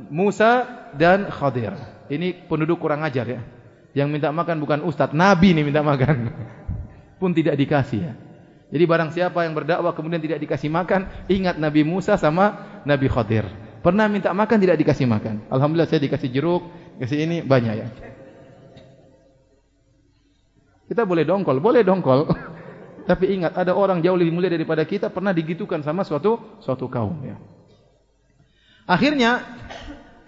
Musa dan Khadir. Ini penduduk kurang ajar ya. Yang minta makan bukan ustaz, nabi ini minta makan. Pun tidak dikasih ya. Jadi barang siapa yang berdakwah kemudian tidak dikasih makan, ingat Nabi Musa sama Nabi Khadir. Pernah minta makan tidak dikasih makan. Alhamdulillah saya dikasih jeruk, kasih ini banyak ya. Kita boleh dongkol, boleh dongkol. Tapi ingat ada orang jauh lebih mulia daripada kita pernah digitukan sama suatu suatu kaum ya. Akhirnya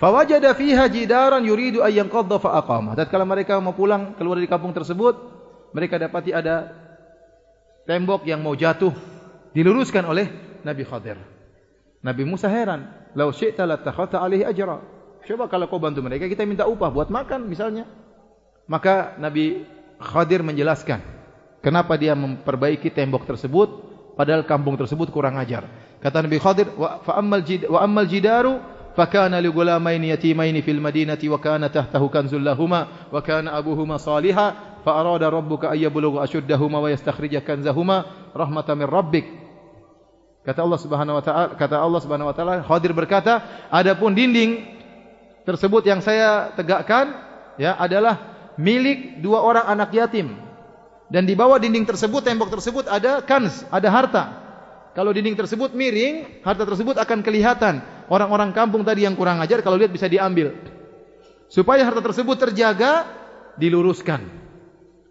fawajada fiha jidaran yuridu ay yanqadha fa aqama. Tatkala mereka mau pulang keluar dari kampung tersebut, mereka dapati ada tembok yang mau jatuh diluruskan oleh Nabi Khadir. Nabi Musa heran, "Lau syi'ta latakhata alaihi ajra." Coba kalau kau bantu mereka, kita minta upah buat makan misalnya. Maka Nabi Khadir menjelaskan kenapa dia memperbaiki tembok tersebut padahal kampung tersebut kurang ajar. Kata Nabi Khadir, "Wa fa ammal jid wa ammal jidaru fa kana li gulamaini yatimaini fil madinati wa kana tahtahu kanzul lahumā wa kana abuhuma ṣāliḥan fa arada rabbuka ay yablugha ashuddahuma wa yastakhrija kanzahuma rahmatan min rabbik." Kata Allah Subhanahu wa taala, kata Allah Subhanahu wa taala, Khadir berkata, adapun dinding tersebut yang saya tegakkan ya adalah milik dua orang anak yatim. Dan di bawah dinding tersebut, tembok tersebut ada kans, ada harta. Kalau dinding tersebut miring, harta tersebut akan kelihatan. Orang-orang kampung tadi yang kurang ajar kalau lihat bisa diambil. Supaya harta tersebut terjaga, diluruskan.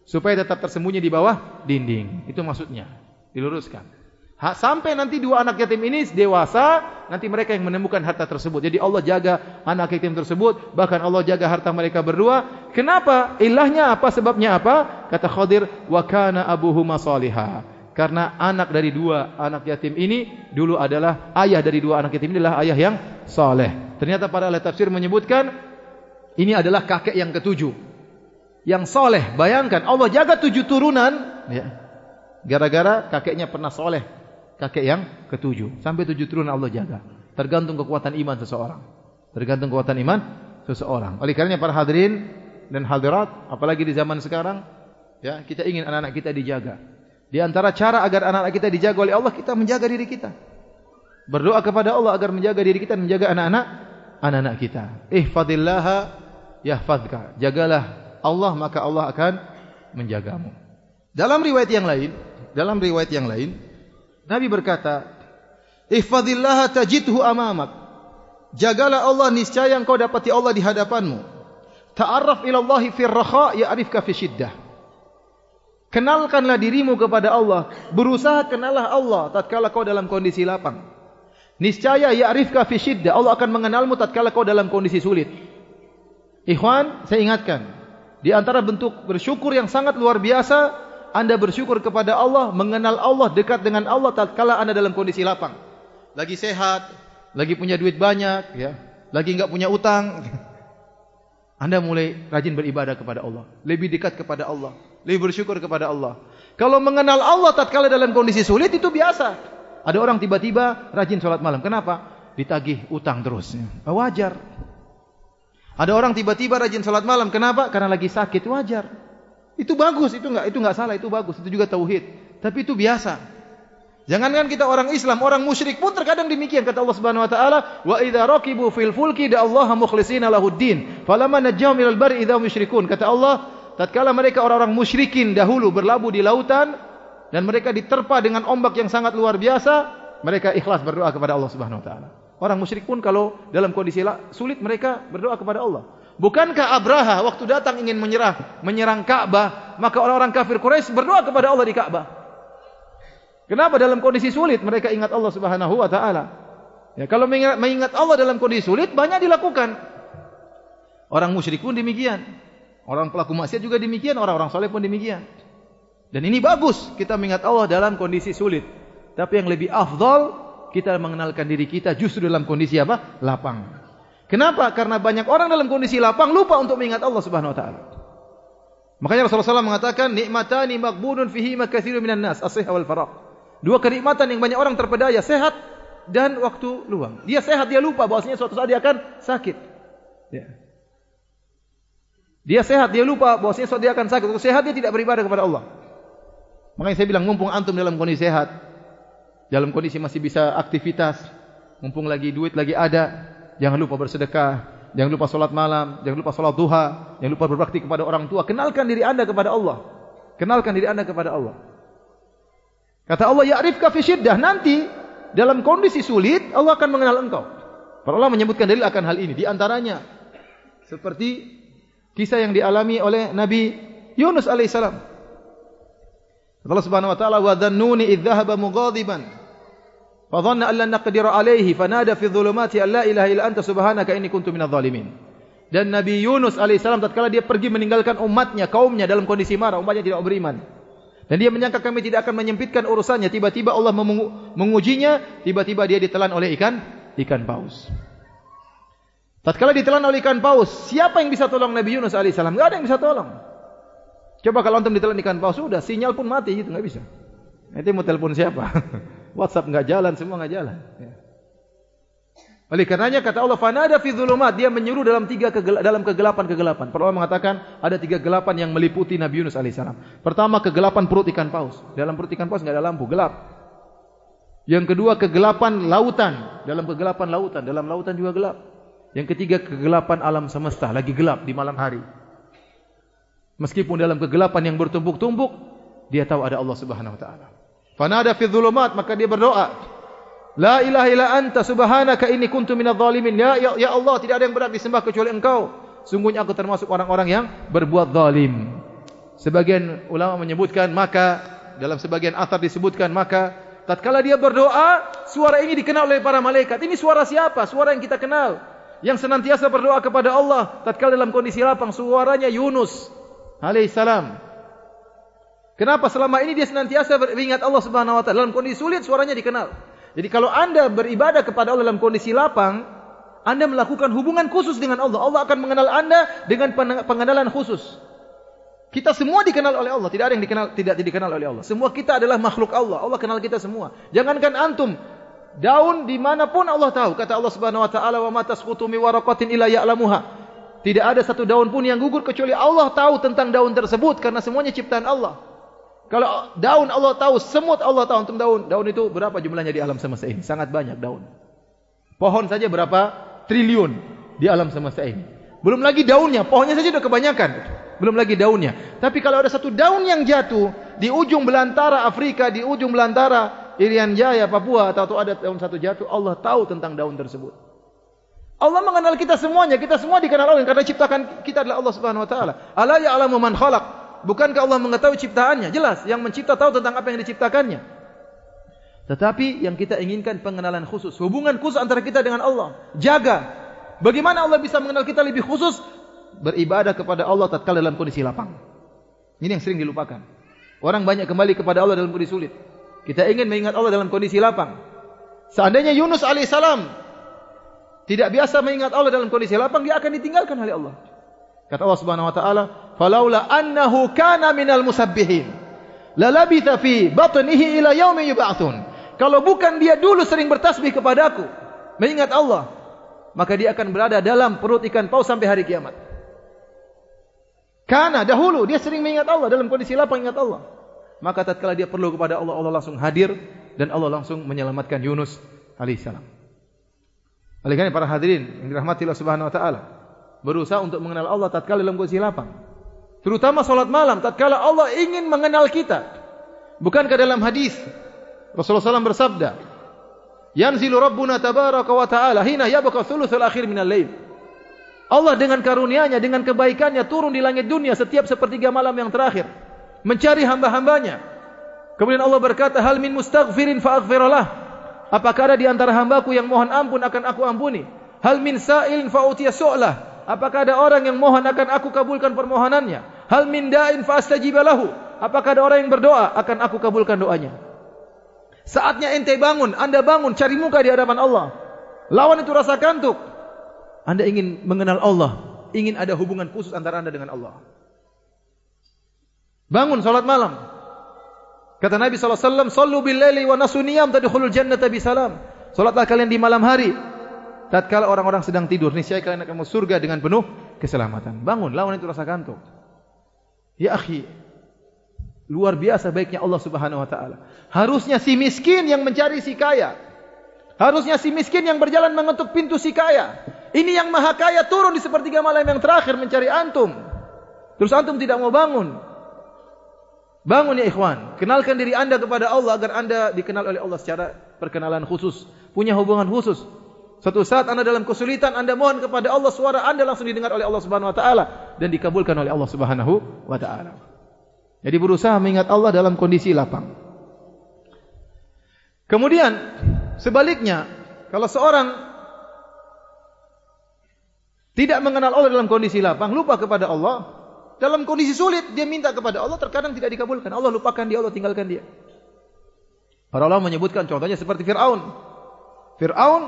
Supaya tetap tersembunyi di bawah dinding. Itu maksudnya. Diluruskan. Ha, sampai nanti dua anak yatim ini dewasa, nanti mereka yang menemukan harta tersebut. Jadi Allah jaga anak yatim tersebut, bahkan Allah jaga harta mereka berdua. Kenapa? Ilahnya apa? Sebabnya apa? Kata Khadir, wa kana abuhuma salihah. Karena anak dari dua anak yatim ini dulu adalah ayah dari dua anak yatim ini adalah ayah yang saleh. Ternyata para ahli tafsir menyebutkan ini adalah kakek yang ketujuh. Yang saleh. Bayangkan Allah jaga tujuh turunan, ya. Gara-gara kakeknya pernah soleh kakek yang ketujuh. Sampai tujuh turun Allah jaga. Tergantung kekuatan iman seseorang. Tergantung kekuatan iman seseorang. Oleh karenanya para hadirin dan hadirat, apalagi di zaman sekarang, ya kita ingin anak-anak kita dijaga. Di antara cara agar anak-anak kita dijaga oleh Allah, kita menjaga diri kita. Berdoa kepada Allah agar menjaga diri kita dan menjaga anak-anak anak-anak kita. Ihfadillaha yahfadka. Jagalah Allah maka Allah akan menjagamu. Dalam riwayat yang lain, dalam riwayat yang lain, Nabi berkata, "Ihfazillah tajidhu amamak." Jagalah Allah niscaya engkau dapati Allah di hadapanmu. Ta'arraf ila Allah fi ar-rakha ya'rifka fi shiddah. Kenalkanlah dirimu kepada Allah, berusaha kenallah Allah tatkala kau dalam kondisi lapang. Niscaya ya'rifka fi shiddah, Allah akan mengenalmu tatkala kau dalam kondisi sulit. Ikhwan, saya ingatkan, di antara bentuk bersyukur yang sangat luar biasa anda bersyukur kepada Allah, mengenal Allah, dekat dengan Allah tatkala Anda dalam kondisi lapang. Lagi sehat, lagi punya duit banyak, ya. Lagi enggak punya utang. Anda mulai rajin beribadah kepada Allah, lebih dekat kepada Allah, lebih bersyukur kepada Allah. Kalau mengenal Allah tatkala dalam kondisi sulit itu biasa. Ada orang tiba-tiba rajin sholat malam. Kenapa? Ditagih utang terus. Wajar. Ada orang tiba-tiba rajin sholat malam. Kenapa? Karena lagi sakit. Wajar. Itu bagus. Itu enggak itu enggak salah. Itu bagus. Itu juga tauhid. Tapi itu biasa. Jangankan kita orang Islam, orang musyrik pun terkadang demikian kata Allah Subhanahu wa taala, "Wa idza raqibu fil fulki da Allah mukhlishina lahuddin, falamma najjahum ilal barri idza musyrikun." Kata Allah, tatkala mereka orang-orang musyrikin dahulu berlabuh di lautan dan mereka diterpa dengan ombak yang sangat luar biasa, mereka ikhlas berdoa kepada Allah Subhanahu wa taala. Orang musyrik pun kalau dalam kondisi sulit mereka berdoa kepada Allah. Bukankah Abraha waktu datang ingin menyerah, menyerang Ka'bah, maka orang-orang kafir Quraisy berdoa kepada Allah di Ka'bah. Kenapa dalam kondisi sulit mereka ingat Allah Subhanahu wa taala? Ya, kalau mengingat, Allah dalam kondisi sulit banyak dilakukan. Orang musyrik pun demikian. Orang pelaku maksiat juga demikian, orang-orang saleh pun demikian. Dan ini bagus kita mengingat Allah dalam kondisi sulit. Tapi yang lebih afdal kita mengenalkan diri kita justru dalam kondisi apa? Lapang. Kenapa? Karena banyak orang dalam kondisi lapang lupa untuk mengingat Allah Subhanahu wa taala. Makanya Rasulullah SAW mengatakan nikmatani maghbunun fihi makatsirun minan nas, as-sihha wal faragh. Dua kenikmatan yang banyak orang terpedaya, sehat dan waktu luang. Dia sehat, dia lupa bahwasanya suatu saat dia akan sakit. Ya. Dia sehat, dia lupa bahwasanya suatu saat dia akan sakit. Waktu sehat dia tidak beribadah kepada Allah. Makanya saya bilang, mumpung antum dalam kondisi sehat, dalam kondisi masih bisa aktivitas, mumpung lagi duit lagi ada, jangan lupa bersedekah, jangan lupa solat malam, jangan lupa solat duha, jangan lupa berbakti kepada orang tua. Kenalkan diri anda kepada Allah. Kenalkan diri anda kepada Allah. Kata Allah, ya'rifka fi syiddah. Nanti dalam kondisi sulit, Allah akan mengenal engkau. Para Allah menyebutkan dalil akan hal ini. Di antaranya, seperti kisah yang dialami oleh Nabi Yunus alaihissalam. Allah subhanahu wa ta'ala, wa dhanuni idhahaba mugadiban. Mugadiban. Fadhanna an la naqdiru alayhi fanada fi dhulumati an la ilaha illa anta subhanaka inni kuntu minadh dhalimin. Dan Nabi Yunus Alaihissalam. tatkala dia pergi meninggalkan umatnya, kaumnya dalam kondisi marah, umatnya tidak beriman. Dan dia menyangka kami tidak akan menyempitkan urusannya. Tiba-tiba Allah mengujinya, tiba-tiba dia ditelan oleh ikan, ikan paus. Tatkala ditelan oleh ikan paus, siapa yang bisa tolong Nabi Yunus Alaihissalam? Tidak ada yang bisa tolong. Coba kalau antum ditelan ikan paus, sudah sinyal pun mati, itu tidak bisa. Nanti mau telepon siapa? WhatsApp nggak jalan, semua nggak jalan. Ya. Oleh karenanya kata Allah fanada fi dzulumat dia menyuruh dalam tiga dalam kegelapan-kegelapan. Para ulama mengatakan ada tiga kegelapan yang meliputi Nabi Yunus alaihissalam. Pertama kegelapan perut ikan paus. Dalam perut ikan paus enggak ada lampu, gelap. Yang kedua kegelapan lautan. Dalam kegelapan lautan, dalam lautan juga gelap. Yang ketiga kegelapan alam semesta, lagi gelap di malam hari. Meskipun dalam kegelapan yang bertumpuk-tumpuk, dia tahu ada Allah Subhanahu wa taala. Fanada fi dzulumat, maka dia berdoa, La ilaha illa anta subhanaka inni kuntu minadh dhalimin. Ya, ya ya Allah, tidak ada yang berhak disembah kecuali Engkau. Sungguhnya aku termasuk orang-orang yang berbuat zalim. Sebagian ulama menyebutkan maka dalam sebagian athar disebutkan maka tatkala dia berdoa, suara ini dikenal oleh para malaikat. Ini suara siapa? Suara yang kita kenal. Yang senantiasa berdoa kepada Allah tatkala dalam kondisi lapang suaranya Yunus alaihissalam. Kenapa selama ini dia senantiasa beringat Allah Subhanahu wa taala dalam kondisi sulit suaranya dikenal? Jadi kalau anda beribadah kepada Allah dalam kondisi lapang, anda melakukan hubungan khusus dengan Allah. Allah akan mengenal anda dengan pengenalan khusus. Kita semua dikenal oleh Allah. Tidak ada yang dikenal tidak dikenal oleh Allah. Semua kita adalah makhluk Allah. Allah kenal kita semua. Jangankan antum, daun di manapun Allah tahu. Kata Allah Subhanahu Wa Taala, wa matasqutu mi waraqatin illa ya'lamuha. Tidak ada satu daun pun yang gugur kecuali Allah tahu tentang daun tersebut karena semuanya ciptaan Allah. Kalau daun Allah tahu, semut Allah tahu untuk daun. Daun itu berapa jumlahnya di alam semesta ini? Sangat banyak daun. Pohon saja berapa triliun di alam semesta ini. Belum lagi daunnya, pohonnya saja sudah kebanyakan. Belum lagi daunnya. Tapi kalau ada satu daun yang jatuh di ujung belantara Afrika, di ujung belantara Irian Jaya, Papua, atau ada daun satu jatuh, Allah tahu tentang daun tersebut. Allah mengenal kita semuanya, kita semua dikenal Allah karena ciptakan kita adalah Allah Subhanahu wa taala. Ala ya'lamu man khalaq Bukankah Allah mengetahui ciptaannya? Jelas, yang mencipta tahu tentang apa yang diciptakannya. Tetapi yang kita inginkan pengenalan khusus, hubungan khusus antara kita dengan Allah. Jaga. Bagaimana Allah bisa mengenal kita lebih khusus? Beribadah kepada Allah tatkala dalam kondisi lapang. Ini yang sering dilupakan. Orang banyak kembali kepada Allah dalam kondisi sulit. Kita ingin mengingat Allah dalam kondisi lapang. Seandainya Yunus alaihissalam tidak biasa mengingat Allah dalam kondisi lapang, dia akan ditinggalkan oleh Allah. Kata Allah Subhanahu wa taala, "Falaula annahu kana minal musabbihin, lalabitha fi batnihi ila yaumi yub'atsun." Kalau bukan dia dulu sering bertasbih kepadaku, mengingat Allah, maka dia akan berada dalam perut ikan paus sampai hari kiamat. Karena dahulu dia sering mengingat Allah dalam kondisi lapang ingat Allah. Maka tatkala dia perlu kepada Allah, Allah langsung hadir dan Allah langsung menyelamatkan Yunus alaihissalam. Oleh karena para hadirin yang dirahmati Allah Subhanahu wa taala, berusaha untuk mengenal Allah tatkala dalam kondisi lapang. Terutama salat malam tatkala Allah ingin mengenal kita. Bukankah dalam hadis Rasulullah SAW bersabda, "Yanzilu Rabbuna tabaraka wa ta'ala hina yabqa thuluthul akhir minal lail." Allah dengan karunia-Nya, dengan kebaikannya turun di langit dunia setiap sepertiga malam yang terakhir mencari hamba-hambanya. Kemudian Allah berkata, "Hal min mustaghfirin fa aghfirlah." Apakah ada di antara hambaku yang mohon ampun akan aku ampuni? Hal min sa'ilin fa utiya su'lah. Apakah ada orang yang mohon akan aku kabulkan permohonannya? Hal min da'in fa astajib lahu. Apakah ada orang yang berdoa akan aku kabulkan doanya? Saatnya ente bangun, anda bangun cari muka di hadapan Allah. Lawan itu rasa kantuk. Anda ingin mengenal Allah, ingin ada hubungan khusus antara anda dengan Allah. Bangun salat malam. Kata Nabi sallallahu alaihi wasallam, "Shallu bil laili wa nasu niyam tadkhulul jannata bi salam." Salatlah kalian di malam hari, tatkala orang-orang sedang tidur niscaya kalian akan masuk surga dengan penuh keselamatan. Bangun lawan itu rasa kantuk. Ya akhi luar biasa baiknya Allah Subhanahu wa taala. Harusnya si miskin yang mencari si kaya. Harusnya si miskin yang berjalan mengetuk pintu si kaya. Ini yang maha kaya turun di sepertiga malam yang terakhir mencari antum. Terus antum tidak mau bangun. Bangun ya ikhwan. Kenalkan diri anda kepada Allah agar anda dikenal oleh Allah secara perkenalan khusus. Punya hubungan khusus Suatu saat anda dalam kesulitan, anda mohon kepada Allah, suara anda langsung didengar oleh Allah Subhanahu Wa Taala dan dikabulkan oleh Allah Subhanahu Wa Taala. Jadi berusaha mengingat Allah dalam kondisi lapang. Kemudian sebaliknya, kalau seorang tidak mengenal Allah dalam kondisi lapang, lupa kepada Allah, dalam kondisi sulit dia minta kepada Allah, terkadang tidak dikabulkan. Allah lupakan dia, Allah tinggalkan dia. Para ulama menyebutkan contohnya seperti Fir'aun. Fir'aun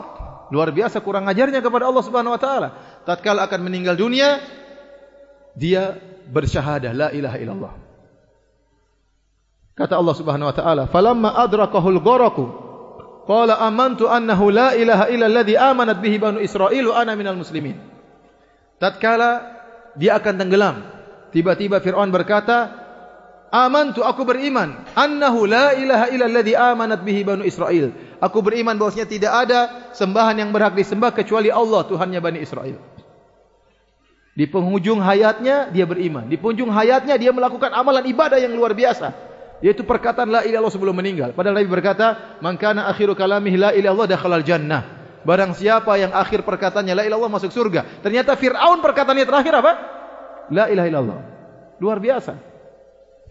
luar biasa kurang ajarnya kepada Allah Subhanahu wa taala. Tatkala akan meninggal dunia, dia bersyahadah la ilaha illallah. Kata Allah Subhanahu wa taala, "Falamma adrakahul gharaku, qala amantu annahu la ilaha illa alladhi amanat bihi banu Israil wa ana minal muslimin." Tatkala dia akan tenggelam, tiba-tiba Firaun berkata, Amantu aku beriman annahu la ilaha illa alladhi amanat bihi banu Israil. Aku beriman bahwasanya tidak ada sembahan yang berhak disembah kecuali Allah Tuhannya Bani Israel. Di penghujung hayatnya dia beriman. Di penghujung hayatnya dia melakukan amalan ibadah yang luar biasa. Yaitu perkataan la ilaha sebelum meninggal. Padahal Nabi berkata, "Man kana akhiru kalamihi la ilaha illallah dakhala jannah." Barang siapa yang akhir perkataannya la ilaha masuk surga. Ternyata Firaun perkataannya terakhir apa? La ilaha illallah. Luar biasa.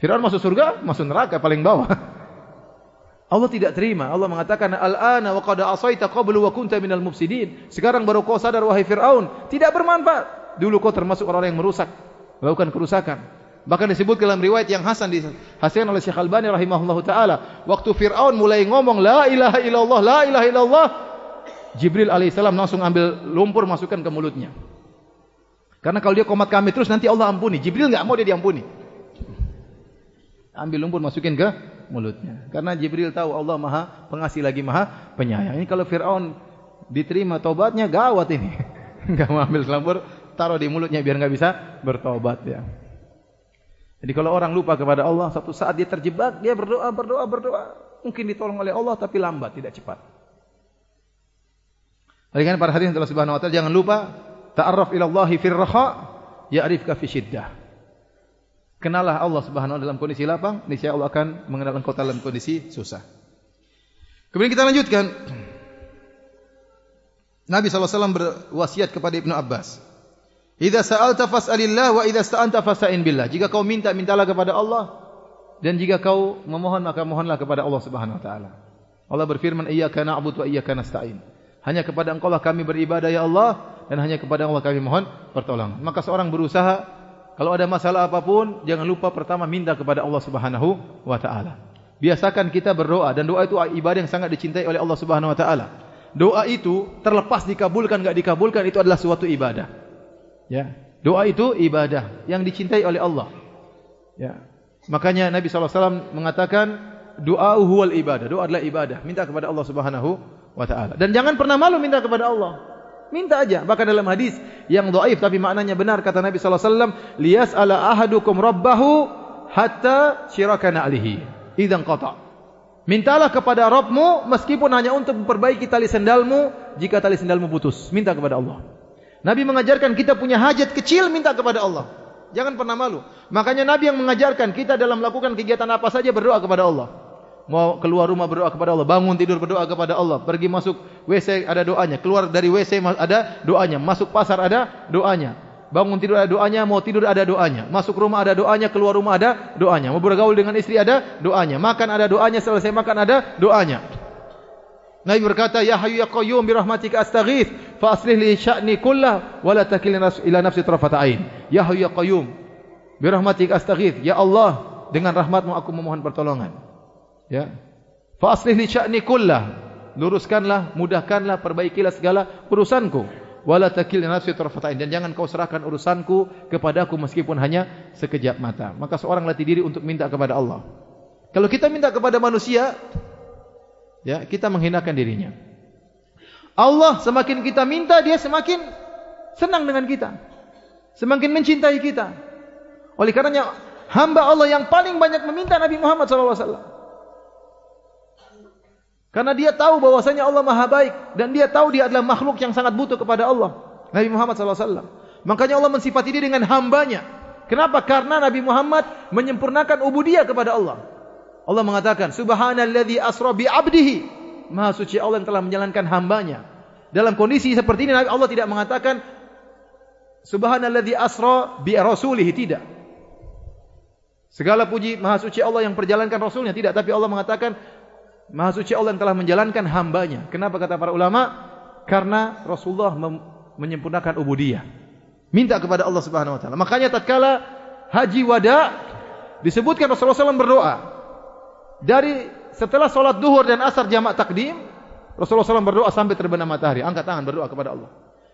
Fir'aun masuk surga, masuk neraka paling bawah. Allah tidak terima. Allah mengatakan, Al-ana wa qada asaita qablu wa kunta minal mufsidin. Sekarang baru kau sadar, wahai Fir'aun. Tidak bermanfaat. Dulu kau termasuk orang yang merusak. Melakukan kerusakan. Bahkan disebut dalam riwayat yang Hasan dihasilkan oleh Syekh Al-Bani rahimahullah ta'ala. Waktu Fir'aun mulai ngomong, La ilaha illallah, La ilaha illallah. Jibril alaihissalam langsung ambil lumpur masukkan ke mulutnya. Karena kalau dia komat kami terus nanti Allah ampuni. Jibril enggak mau dia diampuni ambil lumpur masukin ke mulutnya. Karena Jibril tahu Allah Maha Pengasih lagi Maha Penyayang. Ini kalau Firaun diterima tobatnya gawat ini. Enggak mau ambil lumpur, taruh di mulutnya biar enggak bisa bertobat ya. Jadi kalau orang lupa kepada Allah, satu saat dia terjebak, dia berdoa, berdoa, berdoa. Mungkin ditolong oleh Allah tapi lambat, tidak cepat. Oleh karena para hadirin Allah Subhanahu wa taala jangan lupa ta'arraf ila Allah fi ar-raha ya'rifka fi syiddah. Kenalah Allah Subhanahu wa taala dalam kondisi lapang, niscaya Allah akan mengenal engkau dalam kondisi susah. Kemudian kita lanjutkan. Nabi SAW berwasiat kepada Ibnu Abbas. Idza sa'alta fas'alillah wa idza sta'anta fas'in billah. Jika kau minta, mintalah kepada Allah dan jika kau memohon maka mohonlah kepada Allah Subhanahu wa taala. Allah berfirman, "Iyyaka na'budu wa iyyaka nasta'in." Hanya kepada Engkau lah kami beribadah ya Allah dan hanya kepada Allah kami mohon pertolongan. Maka seorang berusaha kalau ada masalah apapun, jangan lupa pertama minta kepada Allah Subhanahu wa taala. Biasakan kita berdoa dan doa itu ibadah yang sangat dicintai oleh Allah Subhanahu wa taala. Doa itu terlepas dikabulkan enggak dikabulkan itu adalah suatu ibadah. Ya. Doa itu ibadah yang dicintai oleh Allah. Ya. Makanya Nabi SAW mengatakan doa huwal ibadah. Doa adalah ibadah. Minta kepada Allah Subhanahu wa taala. Dan jangan pernah malu minta kepada Allah. Minta aja. Bahkan dalam hadis yang dhaif tapi maknanya benar kata Nabi wasallam, "Liyas ala ahadukum rabbahu hatta syirakana alihi." Idzan qata. Mintalah kepada Rabbmu meskipun hanya untuk memperbaiki tali sendalmu jika tali sendalmu putus. Minta kepada Allah. Nabi mengajarkan kita punya hajat kecil minta kepada Allah. Jangan pernah malu. Makanya Nabi yang mengajarkan kita dalam melakukan kegiatan apa saja berdoa kepada Allah. Mau keluar rumah berdoa kepada Allah, bangun tidur berdoa kepada Allah, pergi masuk WC ada doanya, keluar dari WC ada doanya, masuk pasar ada doanya. Bangun tidur ada doanya, mau tidur ada doanya. Masuk rumah ada doanya, keluar rumah ada doanya. Mau bergaul dengan istri ada doanya. Makan ada doanya, selesai makan ada doanya. Nabi berkata, Ya hayu ya qayyum birahmatika astaghith, fa aslih li sya'ni kullah, wa la takilni ila nafsi tarafata ain. Ya hayu ya qayyum birahmatika astaghith. Ya Allah, dengan rahmatmu aku memohon pertolongan. Ya. Fa aslih li sya'ni kullah. Luruskanlah, mudahkanlah, perbaikilah segala urusanku. Wala takilni nafsi tarfatain. Dan jangan kau serahkan urusanku kepadaku meskipun hanya sekejap mata. Maka seorang latih diri untuk minta kepada Allah. Kalau kita minta kepada manusia ya kita menghinakan dirinya. Allah semakin kita minta dia semakin senang dengan kita. Semakin mencintai kita. Oleh karenanya hamba Allah yang paling banyak meminta Nabi Muhammad wasallam karena dia tahu bahwasanya Allah Maha baik dan dia tahu dia adalah makhluk yang sangat butuh kepada Allah. Nabi Muhammad SAW. Makanya Allah mensifati dia dengan hambanya. Kenapa? Karena Nabi Muhammad menyempurnakan ubudiyah kepada Allah. Allah mengatakan, Subhanalladzi asra bi abdihi. Maha suci Allah yang telah menjalankan hambanya. Dalam kondisi seperti ini Allah tidak mengatakan Subhanalladzi asra bi rasulihi tidak. Segala puji Maha suci Allah yang perjalankan rasulnya tidak, tapi Allah mengatakan Maha suci Allah yang telah menjalankan hambanya. Kenapa kata para ulama? Karena Rasulullah menyempurnakan ubudiyah. Minta kepada Allah Subhanahu wa taala. Makanya tatkala haji wada disebutkan Rasulullah SAW berdoa. Dari setelah solat duhur dan asar jamak takdim, Rasulullah SAW berdoa sampai terbenam matahari. Angkat tangan berdoa kepada Allah.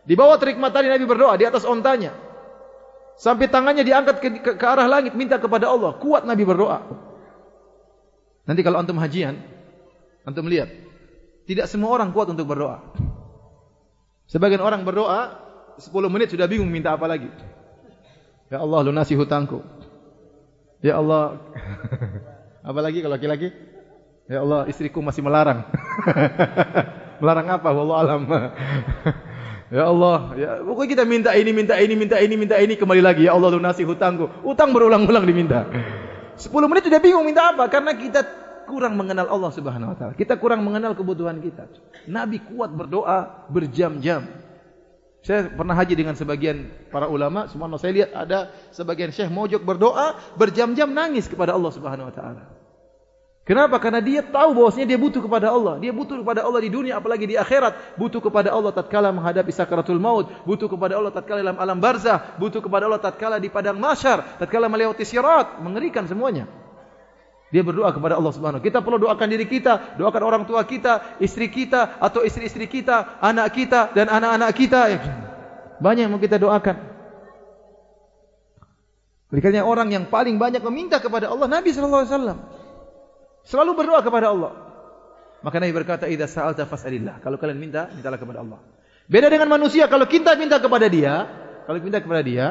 Di bawah terik matahari Nabi berdoa di atas ontanya. Sampai tangannya diangkat ke, ke, ke arah langit minta kepada Allah. Kuat Nabi berdoa. Nanti kalau antum hajian, Antum melihat, tidak semua orang kuat untuk berdoa. Sebagian orang berdoa 10 menit sudah bingung minta apa lagi. Ya Allah lunasi hutangku. Ya Allah apa lagi kalau laki-laki? Ya Allah istriku masih melarang. melarang apa? Wallahu alam. ya Allah, ya pokoknya kita minta ini, minta ini, minta ini, minta ini kembali lagi. Ya Allah lunasi hutangku. Hutang berulang-ulang diminta. 10 menit sudah bingung minta apa karena kita kurang mengenal Allah Subhanahu wa taala. Kita kurang mengenal kebutuhan kita. Nabi kuat berdoa berjam-jam. Saya pernah haji dengan sebagian para ulama, semua saya lihat ada sebagian syekh mojok berdoa berjam-jam nangis kepada Allah Subhanahu wa taala. Kenapa? Karena dia tahu bahwasanya dia butuh kepada Allah. Dia butuh kepada Allah di dunia apalagi di akhirat. Butuh kepada Allah tatkala menghadapi sakaratul maut. Butuh kepada Allah tatkala dalam alam barzah. Butuh kepada Allah tatkala di padang mahsyar. Tatkala melewati sirat. Mengerikan semuanya. Dia berdoa kepada Allah Subhanahu. Kita perlu doakan diri kita, doakan orang tua kita, istri kita atau istri-istri kita, anak kita dan anak-anak kita. Banyak yang mau kita doakan. Berikutnya orang yang paling banyak meminta kepada Allah Nabi sallallahu alaihi wasallam. Selalu berdoa kepada Allah. Maka Nabi berkata, "Idza sa'alta fas'alillah." Kalau kalian minta, mintalah kepada Allah. Beda dengan manusia, kalau kita minta kepada dia, kalau kita minta kepada dia,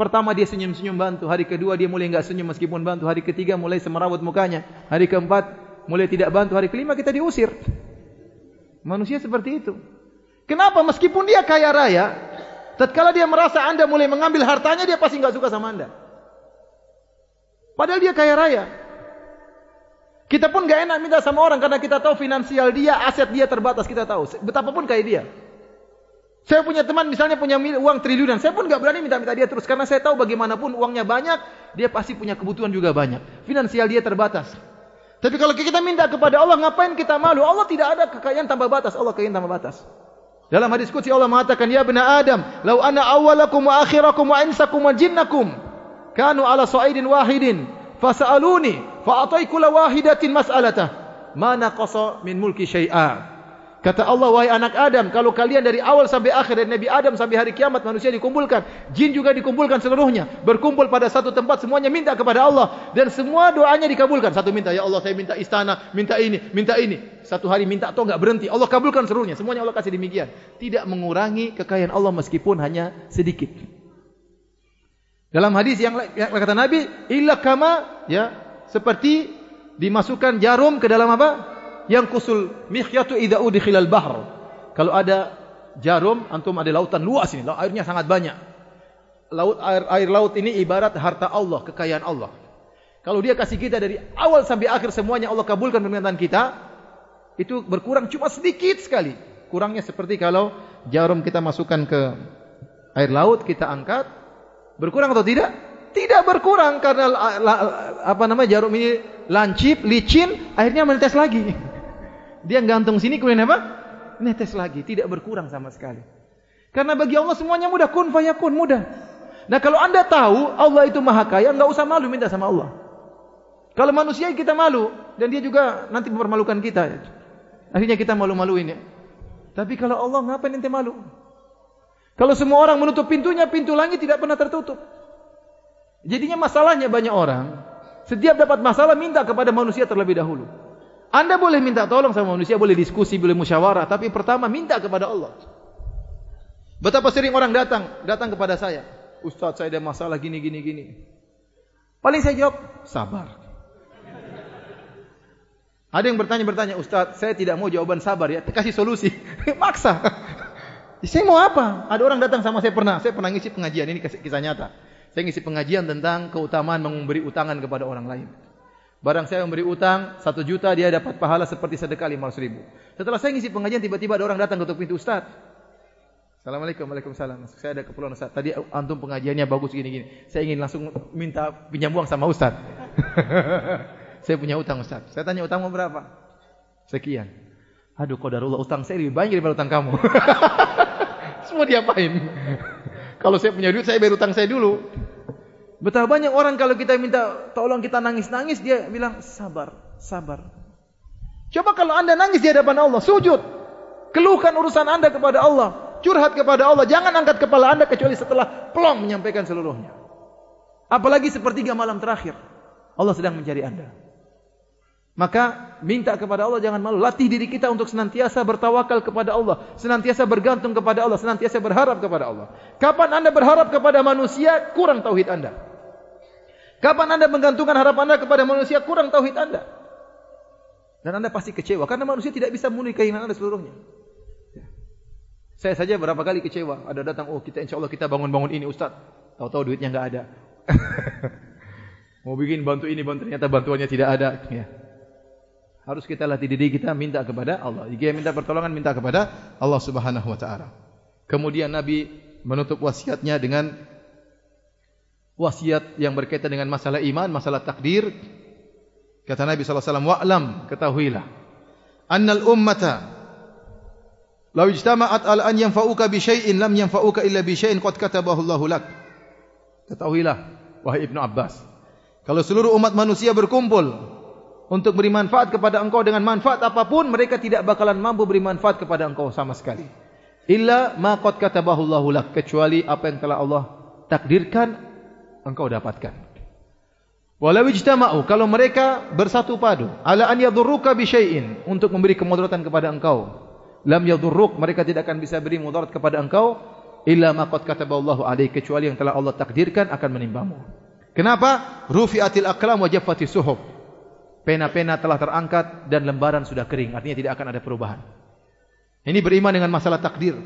Pertama dia senyum-senyum bantu, hari kedua dia mulai enggak senyum meskipun bantu, hari ketiga mulai semerawut mukanya, hari keempat mulai tidak bantu, hari kelima kita diusir. Manusia seperti itu. Kenapa meskipun dia kaya raya, tatkala dia merasa Anda mulai mengambil hartanya dia pasti enggak suka sama Anda. Padahal dia kaya raya. Kita pun enggak enak minta sama orang karena kita tahu finansial dia, aset dia terbatas, kita tahu. Betapapun kaya dia. Saya punya teman misalnya punya uang triliunan, saya pun enggak berani minta-minta dia terus karena saya tahu bagaimanapun uangnya banyak, dia pasti punya kebutuhan juga banyak. Finansial dia terbatas. Tapi kalau kita minta kepada Allah, ngapain kita malu? Allah tidak ada kekayaan tambah batas, Allah kekayaan tambah batas. Dalam hadis qudsi Allah mengatakan, "Ya bani Adam, law ana awwalakum wa akhirakum wa insakum wa jinnakum kanu ala sa'idin wahidin, fas'aluni fa ataiku la wahidatin mas'alatah, ma naqasa min mulki syai'a." Kata Allah, wahai anak Adam, kalau kalian dari awal sampai akhir, dari Nabi Adam sampai hari kiamat, manusia dikumpulkan. Jin juga dikumpulkan seluruhnya. Berkumpul pada satu tempat, semuanya minta kepada Allah. Dan semua doanya dikabulkan. Satu minta, Ya Allah, saya minta istana, minta ini, minta ini. Satu hari minta atau enggak berhenti. Allah kabulkan seluruhnya. Semuanya Allah kasih demikian. Tidak mengurangi kekayaan Allah meskipun hanya sedikit. Dalam hadis yang, yang kata Nabi, illa kama, ya, seperti dimasukkan jarum ke dalam apa? Yang kusul mikhyatu idza udkhilal bahr. Kalau ada jarum, antum ada lautan luas ini, airnya sangat banyak. Laut air, air laut ini ibarat harta Allah, kekayaan Allah. Kalau dia kasih kita dari awal sampai akhir semuanya Allah kabulkan permintaan kita, itu berkurang cuma sedikit sekali. Kurangnya seperti kalau jarum kita masukkan ke air laut, kita angkat, berkurang atau tidak? Tidak berkurang karena apa nama jarum ini lancip, licin, akhirnya menetes lagi. Dia gantung sini kemudian apa? Netes lagi, tidak berkurang sama sekali. Karena bagi Allah semuanya mudah, kun fayakun, mudah. Nah kalau anda tahu Allah itu maha kaya, enggak usah malu minta sama Allah. Kalau manusia kita malu, dan dia juga nanti mempermalukan kita. Akhirnya kita malu-maluin ya. Tapi kalau Allah, ngapain ente malu? Kalau semua orang menutup pintunya, pintu langit tidak pernah tertutup. Jadinya masalahnya banyak orang, setiap dapat masalah minta kepada manusia terlebih dahulu. Anda boleh minta tolong sama manusia, boleh diskusi, boleh musyawarah, tapi pertama minta kepada Allah. Betapa sering orang datang, datang kepada saya. Ustaz, saya ada masalah gini, gini, gini. Paling saya jawab, sabar. Ada yang bertanya-bertanya, Ustaz, saya tidak mau jawaban sabar ya, kasih solusi. Maksa. saya mau apa? Ada orang datang sama saya pernah, saya pernah ngisi pengajian, ini kisah nyata. Saya ngisi pengajian tentang keutamaan memberi utangan kepada orang lain. Barang saya memberi utang satu juta, dia dapat pahala seperti sedekah lima ratus ribu. Setelah saya ngisi pengajian, tiba-tiba ada orang datang ketuk pintu Ustaz. Assalamualaikum, waalaikumsalam. Saya ada keperluan Ustaz. Tadi antum pengajiannya bagus gini-gini. Saya ingin langsung minta pinjam uang sama Ustaz. saya punya utang Ustaz. Saya tanya utangmu berapa? Sekian. Aduh, kodarullah utang saya lebih banyak daripada utang kamu. Semua diapain? Kalau saya punya duit, saya bayar utang saya dulu. Betapa banyak orang kalau kita minta tolong kita nangis-nangis dia bilang sabar, sabar. Coba kalau anda nangis di hadapan Allah, sujud. Keluhkan urusan anda kepada Allah. Curhat kepada Allah. Jangan angkat kepala anda kecuali setelah plong menyampaikan seluruhnya. Apalagi sepertiga malam terakhir. Allah sedang mencari anda. Maka minta kepada Allah jangan malu. Latih diri kita untuk senantiasa bertawakal kepada Allah. Senantiasa bergantung kepada Allah. Senantiasa berharap kepada Allah. Kapan anda berharap kepada manusia, kurang tauhid anda. Kapan anda menggantungkan harapan anda kepada manusia kurang tauhid anda. Dan anda pasti kecewa karena manusia tidak bisa memenuhi keinginan anda seluruhnya. Ya. Saya saja berapa kali kecewa. Ada datang, oh kita insya Allah kita bangun-bangun ini Ustaz. Tahu-tahu duitnya enggak ada. Mau bikin bantu ini, bantu ternyata bantuannya tidak ada. Ya. Harus kita latih diri kita minta kepada Allah. Jika minta pertolongan, minta kepada Allah subhanahu wa ta'ala. Kemudian Nabi menutup wasiatnya dengan wasiat yang berkaitan dengan masalah iman, masalah takdir. Kata Nabi wasallam, "Wa'lam, ketahuilah, annal ummata law ijtama'at al an yanfa'uka bi syai'in lam yanfa'uka illa bi syai'in qad katabahu lak." Ketahuilah, wahai Ibnu Abbas, kalau seluruh umat manusia berkumpul untuk beri manfaat kepada engkau dengan manfaat apapun, mereka tidak bakalan mampu beri manfaat kepada engkau sama sekali. Illa ma qad katabahu lak, kecuali apa yang telah Allah takdirkan engkau dapatkan. Walau ijtama'u kalau mereka bersatu padu ala an yadurruka bi syai'in untuk memberi kemudaratan kepada engkau lam yadurruk mereka tidak akan bisa beri mudarat kepada engkau illa ma qad kataballahu alaihi kecuali yang telah Allah takdirkan akan menimbamu. Kenapa? Rufi'atil aqlam wa jaffatis suhuf. Pena-pena telah terangkat dan lembaran sudah kering artinya tidak akan ada perubahan. Ini beriman dengan masalah takdir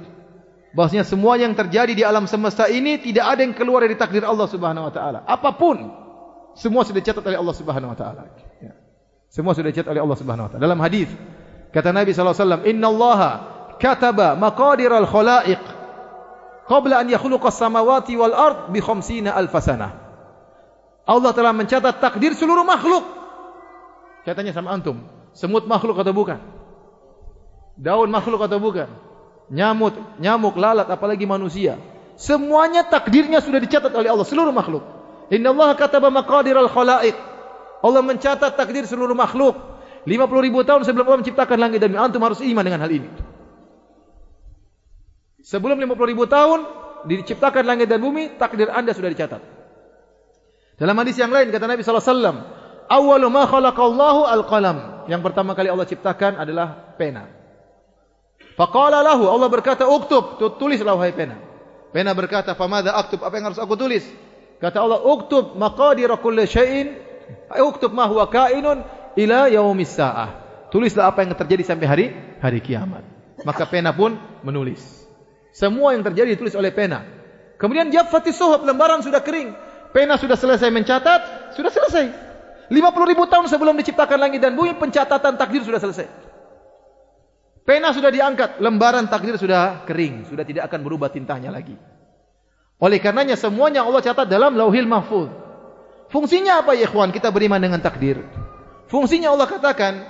bahwasanya semua yang terjadi di alam semesta ini tidak ada yang keluar dari takdir Allah Subhanahu wa taala. Apapun semua sudah dicatat oleh Allah Subhanahu wa taala. Ya. Semua sudah dicatat oleh Allah Subhanahu wa taala. Dalam hadis kata Nabi sallallahu alaihi wasallam, "Inna Allah kataba maqadir al-khalaiq qabla an yakhluqa as-samawati wal ard bi 50 alf sanah." Allah telah mencatat takdir seluruh makhluk. Katanya sama antum, semut makhluk atau bukan? Daun makhluk atau bukan? Nyamuk, nyamuk, lalat, apalagi manusia. Semuanya takdirnya sudah dicatat oleh Allah seluruh makhluk. Inna Allah kataba maqadir al khalaik. Allah mencatat takdir seluruh makhluk. 50 ribu tahun sebelum Allah menciptakan langit dan bumi. Antum harus iman dengan hal ini. Sebelum 50 ribu tahun diciptakan langit dan bumi, takdir anda sudah dicatat. Dalam hadis yang lain kata Nabi SAW, Awalu ma khalaqallahu al-qalam. Yang pertama kali Allah ciptakan adalah pena. Faqala lahu, Allah berkata, Uktub, tulislah wahai pena. Pena berkata, Famada aktub, apa yang harus aku tulis? Kata Allah, Uktub maqadira kulli syai'in, Uktub ma huwa kainun ila yaumis sa'ah. Tulislah apa yang terjadi sampai hari hari kiamat. Maka pena pun menulis. Semua yang terjadi ditulis oleh pena. Kemudian jaffati suhub, lembaran sudah kering. Pena sudah selesai mencatat, sudah selesai. 50 ribu tahun sebelum diciptakan langit dan bumi, pencatatan takdir sudah selesai. Pena sudah diangkat, lembaran takdir sudah kering, sudah tidak akan berubah tintanya lagi. Oleh karenanya semuanya Allah catat dalam Lauhil Mahfuz. Fungsinya apa ya ikhwan? Kita beriman dengan takdir. Fungsinya Allah katakan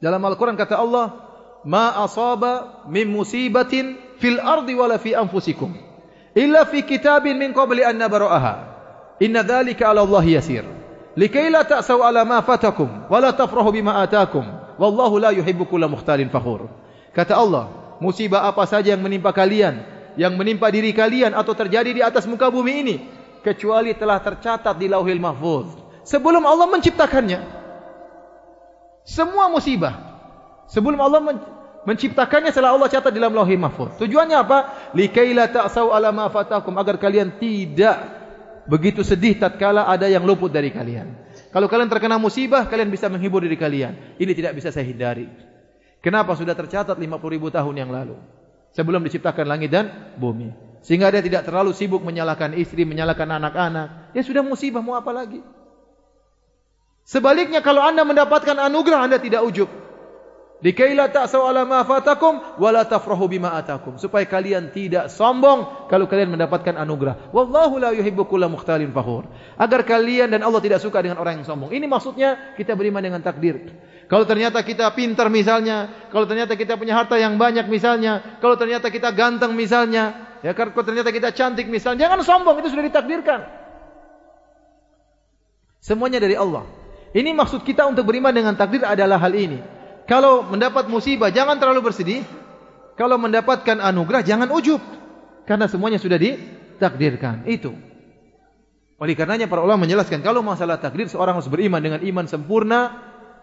dalam Al-Qur'an kata Allah, "Ma asaba min musibatin fil ardi wala fi anfusikum illa fi kitabin min qabli an nabra'aha. Inna dzalika 'ala Allah yasir." Likai la ta'sau ala ma fatakum wala tafrahu bima atakum wallahu la yuhibbu kulla mukhtalin fakhur. Kata Allah, musibah apa saja yang menimpa kalian, yang menimpa diri kalian atau terjadi di atas muka bumi ini, kecuali telah tercatat di Lauhil Mahfuz sebelum Allah menciptakannya. Semua musibah sebelum Allah menciptakannya setelah Allah catat dalam Lauhil Mahfuz. Tujuannya apa? Likaila ta'sau ala ma fatakum agar kalian tidak begitu sedih tatkala ada yang luput dari kalian. Kalau kalian terkena musibah, kalian bisa menghibur diri kalian. Ini tidak bisa saya hindari. Kenapa sudah tercatat 50 ribu tahun yang lalu? Sebelum diciptakan langit dan bumi. Sehingga dia tidak terlalu sibuk menyalahkan istri, menyalahkan anak-anak. Ya sudah musibah, mau apa lagi? Sebaliknya kalau anda mendapatkan anugerah, anda tidak ujub. Dikaila ta'saw ala ma fatakum wala tafrahu bima atakum supaya kalian tidak sombong kalau kalian mendapatkan anugerah. Wallahu la yuhibbu kulla mukhtalin fakhur. Agar kalian dan Allah tidak suka dengan orang yang sombong. Ini maksudnya kita beriman dengan takdir. Kalau ternyata kita pintar misalnya, kalau ternyata kita punya harta yang banyak misalnya, kalau ternyata kita ganteng misalnya, ya kalau ternyata kita cantik misalnya, jangan sombong itu sudah ditakdirkan. Semuanya dari Allah. Ini maksud kita untuk beriman dengan takdir adalah hal ini. Kalau mendapat musibah jangan terlalu bersedih. Kalau mendapatkan anugerah jangan ujub. Karena semuanya sudah ditakdirkan. Itu. Oleh karenanya para ulama menjelaskan kalau masalah takdir seorang harus beriman dengan iman sempurna,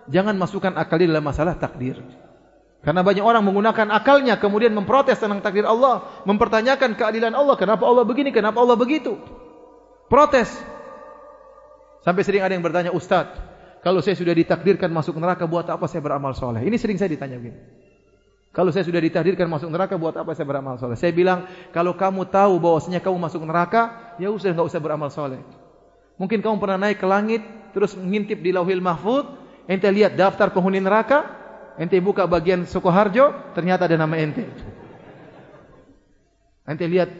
jangan masukkan akal di dalam masalah takdir. Karena banyak orang menggunakan akalnya kemudian memprotes tentang takdir Allah, mempertanyakan keadilan Allah, kenapa Allah begini, kenapa Allah begitu. Protes. Sampai sering ada yang bertanya, "Ustaz, kalau saya sudah ditakdirkan masuk neraka, buat apa saya beramal soleh? Ini sering saya ditanya begini. Kalau saya sudah ditakdirkan masuk neraka, buat apa saya beramal soleh? Saya bilang, kalau kamu tahu bahwasanya kamu masuk neraka, ya usah nggak usah beramal soleh. Mungkin kamu pernah naik ke langit, terus mengintip di lauhil mahfud, ente lihat daftar penghuni neraka, ente buka bagian Sukoharjo, ternyata ada nama ente. Ente lihat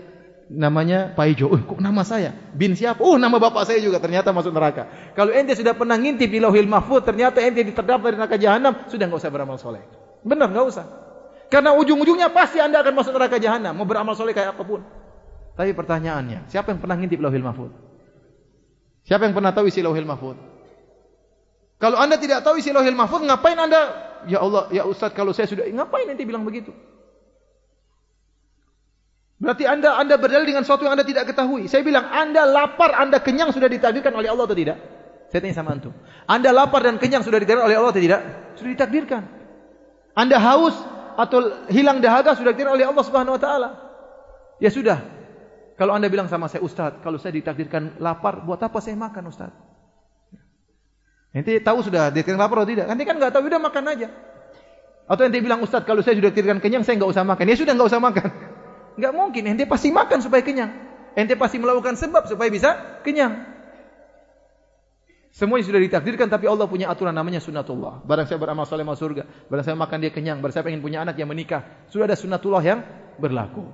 namanya Paijo. Oh, kok nama saya? Bin siapa? Oh, nama bapak saya juga ternyata masuk neraka. Kalau ente sudah pernah ngintip di Lauhil Mahfuz, ternyata ente terdaftar di neraka jahanam, sudah enggak usah beramal soleh. Benar, enggak usah. Karena ujung-ujungnya pasti anda akan masuk neraka jahanam, mau beramal soleh kayak apapun. Tapi pertanyaannya, siapa yang pernah ngintip Lauhil Mahfuz? Siapa yang pernah tahu isi Lauhil Mahfuz? Kalau anda tidak tahu isi Lauhil Mahfuz, ngapain anda? Ya Allah, ya Ustaz, kalau saya sudah ngapain ente bilang begitu? Berarti anda anda berdalil dengan sesuatu yang anda tidak ketahui. Saya bilang anda lapar, anda kenyang sudah ditakdirkan oleh Allah atau tidak? Saya tanya sama antum. Anda lapar dan kenyang sudah ditakdirkan oleh Allah atau tidak? Sudah ditakdirkan. Anda haus atau hilang dahaga sudah ditakdirkan oleh Allah Subhanahu Wa Taala. Ya sudah. Kalau anda bilang sama saya Ustaz, kalau saya ditakdirkan lapar, buat apa saya makan Ustaz? Nanti tahu sudah ditakdirkan lapar atau tidak? Nanti kan nggak tahu, sudah makan aja. Atau nanti bilang Ustaz, kalau saya sudah ditakdirkan kenyang, saya nggak usah makan. Ya sudah nggak usah makan. Enggak mungkin. Ente pasti makan supaya kenyang. Ente pasti melakukan sebab supaya bisa kenyang. Semuanya sudah ditakdirkan tapi Allah punya aturan namanya sunatullah. Barang saya beramal soleh masuk surga. Barang saya makan dia kenyang. Barang saya ingin punya anak yang menikah. Sudah ada sunatullah yang berlaku.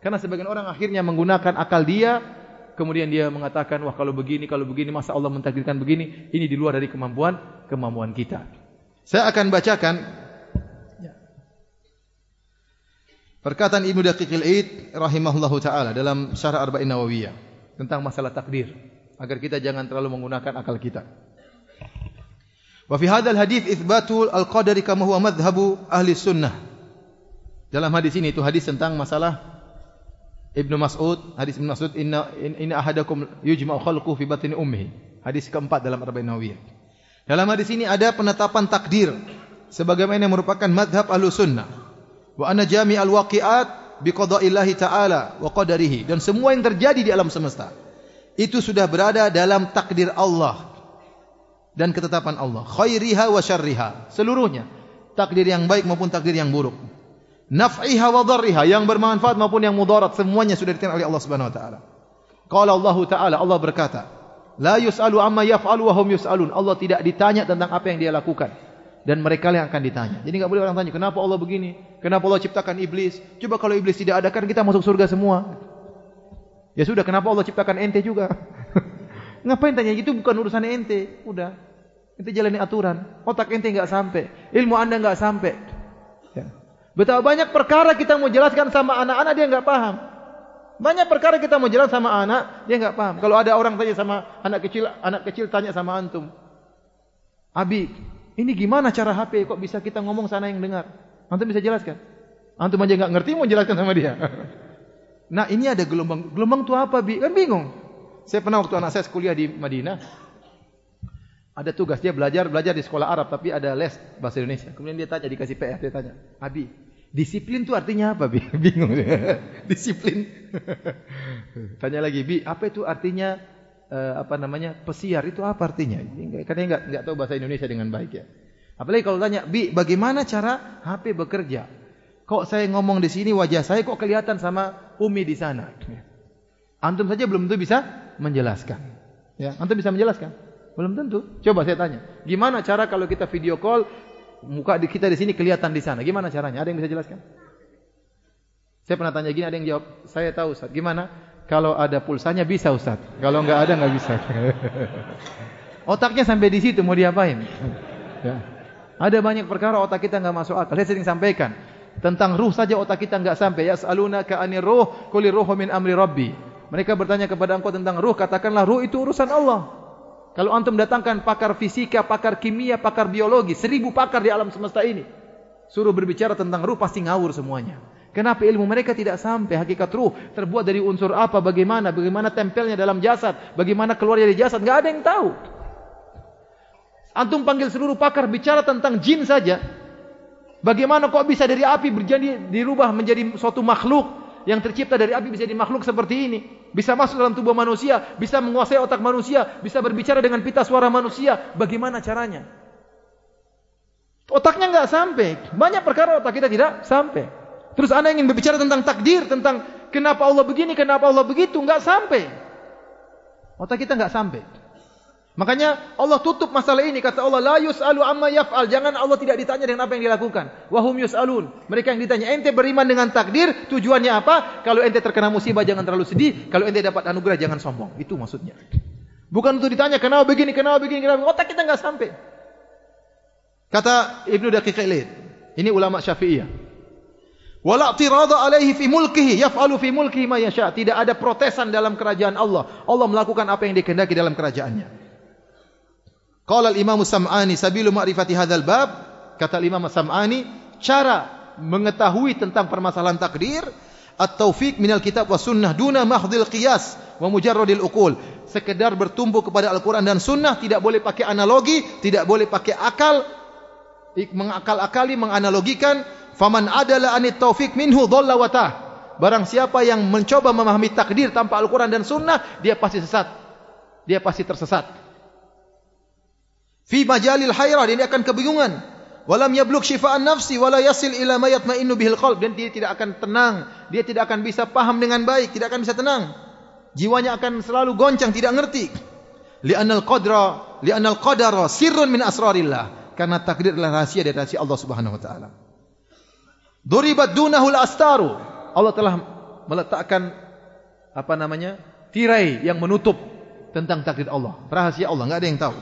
Karena sebagian orang akhirnya menggunakan akal dia. Kemudian dia mengatakan, wah kalau begini, kalau begini, masa Allah mentakdirkan begini. Ini di luar dari kemampuan kemampuan kita. Saya akan bacakan Perkataan Ibnu Daqiqil Aid rahimahullahu taala dalam Syarah Arba'in Nawawiyah tentang masalah takdir agar kita jangan terlalu menggunakan akal kita. Wa fi hadzal hadits itsbatu al-qadari kama huwa madhhabu ahli sunnah. Dalam hadis ini itu hadis tentang masalah Ibnu Mas'ud, hadis Ibnu Mas'ud inna inna ahadakum yujma'u khalquhu fi batni ummihi. Hadis keempat dalam Arba'in Nawawiyah. Dalam hadis ini ada penetapan takdir sebagaimana yang merupakan madhab ahlu sunnah. Wa anna jami al-waqi'at biqada'illahi ta'ala wa qadarihi. Dan semua yang terjadi di alam semesta. Itu sudah berada dalam takdir Allah dan ketetapan Allah. Khairiha wa syarriha. Seluruhnya. Takdir yang baik maupun takdir yang buruk. Naf'iha wa dharriha. Yang bermanfaat maupun yang mudarat. Semuanya sudah ditentukan oleh Allah subhanahu wa ta'ala. Qala Allah ta'ala. Allah berkata. La yus'alu amma yaf'alu wa hum yus'alun. Allah tidak ditanya tentang apa yang dia lakukan. Dan mereka yang akan ditanya. Jadi enggak boleh orang tanya. Kenapa Allah begini? Kenapa Allah ciptakan iblis? Coba kalau iblis tidak ada kan kita masuk surga semua. Ya sudah. Kenapa Allah ciptakan ente juga? Ngapain tanya itu bukan urusan ente. Udah. Ente jalani aturan. Otak ente enggak sampai. Ilmu anda enggak sampai. Ya. Betapa banyak perkara kita mau jelaskan sama anak-anak dia enggak paham. Banyak perkara kita mau jelaskan sama anak dia enggak paham. Kalau ada orang tanya sama anak kecil, anak kecil tanya sama antum. Abi, ini gimana cara HP kok bisa kita ngomong sana yang dengar? Antum bisa jelaskan? Antum aja enggak ngerti mau jelaskan sama dia. Nah, ini ada gelombang. Gelombang itu apa, Bi? Kan bingung. Saya pernah waktu anak saya kuliah di Madinah. Ada tugas dia belajar belajar di sekolah Arab tapi ada les bahasa Indonesia. Kemudian dia tanya dikasih PR dia tanya, "Abi, disiplin itu artinya apa, Bi?" Bingung disiplin. tanya lagi, "Bi, apa itu artinya uh, apa namanya? Pesiar itu apa artinya?" Karena enggak enggak tahu bahasa Indonesia dengan baik ya. Apalagi kalau tanya, "Bi, bagaimana cara HP bekerja?" Kok saya ngomong di sini wajah saya kok kelihatan sama Umi di sana? Antum saja belum tentu bisa menjelaskan. Ya, antum bisa menjelaskan? Belum tentu. Coba saya tanya, gimana cara kalau kita video call muka kita di sini kelihatan di sana? Gimana caranya? Ada yang bisa jelaskan? Saya pernah tanya gini, ada yang jawab, saya tahu Ustaz. Gimana? Kalau ada pulsanya bisa Ustaz. Kalau enggak ada enggak bisa. Otaknya sampai di situ mau diapain? Ya. Ada banyak perkara otak kita enggak masuk akal. Saya sering sampaikan tentang ruh saja otak kita enggak sampai. Ya saluna ka anir ruh, qul ruhu min amri rabbi. Mereka bertanya kepada engkau tentang ruh, katakanlah ruh itu urusan Allah. Kalau antum datangkan pakar fisika, pakar kimia, pakar biologi, seribu pakar di alam semesta ini. Suruh berbicara tentang ruh, pasti ngawur semuanya. Kenapa ilmu mereka tidak sampai hakikat ruh? Terbuat dari unsur apa, bagaimana, bagaimana tempelnya dalam jasad, bagaimana keluar dari jasad, enggak ada yang tahu. Antum panggil seluruh pakar bicara tentang jin saja. Bagaimana kok bisa dari api berjadi dirubah menjadi suatu makhluk yang tercipta dari api bisa jadi makhluk seperti ini. Bisa masuk dalam tubuh manusia, bisa menguasai otak manusia, bisa berbicara dengan pita suara manusia. Bagaimana caranya? Otaknya enggak sampai. Banyak perkara otak kita tidak sampai. Terus anda ingin berbicara tentang takdir, tentang kenapa Allah begini, kenapa Allah begitu, enggak sampai. Otak kita enggak sampai. Makanya Allah tutup masalah ini kata Allah la yusalu amma yaf'al. Jangan Allah tidak ditanya dengan apa yang dilakukan. Wahum yusalun. Mereka yang ditanya ente beriman dengan takdir tujuannya apa? Kalau ente terkena musibah jangan terlalu sedih. Kalau ente dapat anugerah jangan sombong. Itu maksudnya. Bukan untuk ditanya kenapa begini kenapa begini kenapa otak kita enggak sampai. Kata Ibnu Daqiq ini ulama Syafi'iyah wala tirada alaihi fi mulkihi yaf'alu fi mulkihi ma yasha. Tidak ada protesan dalam kerajaan Allah. Allah melakukan apa yang dikehendaki dalam kerajaannya. Qala al-Imam Sam'ani sabilu ma'rifati hadzal bab? Kata Imam Sam'ani cara mengetahui tentang permasalahan takdir at-taufiq minal kitab was sunnah duna mahdhil qiyas wa mujarradil uqul. Sekedar bertumbuh kepada Al-Qur'an dan sunnah tidak boleh pakai analogi tidak boleh pakai akal mengakal-akali menganalogikan faman adala anit taufiq minhu dhalla wa tah. Barang siapa yang mencoba memahami takdir tanpa Al-Qur'an dan sunnah dia pasti sesat. Dia pasti tersesat. Fi majalil hayrah dia akan kebingungan. Walam yablugh shifaan nafsi wala yasil ila ma yatma'innu bihil qalb. Dan dia tidak akan tenang. Dia tidak akan bisa paham dengan baik tidak akan bisa tenang. Jiwanya akan selalu goncang tidak ngerti. Li'anal qadra li'anal qadara sirrun min asrarillah. Karena takdir adalah rahasia dari rahasia Allah Subhanahu wa taala duribat dunahu al-astaru Allah telah meletakkan apa namanya tirai yang menutup tentang takdir Allah. Rahasia Allah enggak ada yang tahu.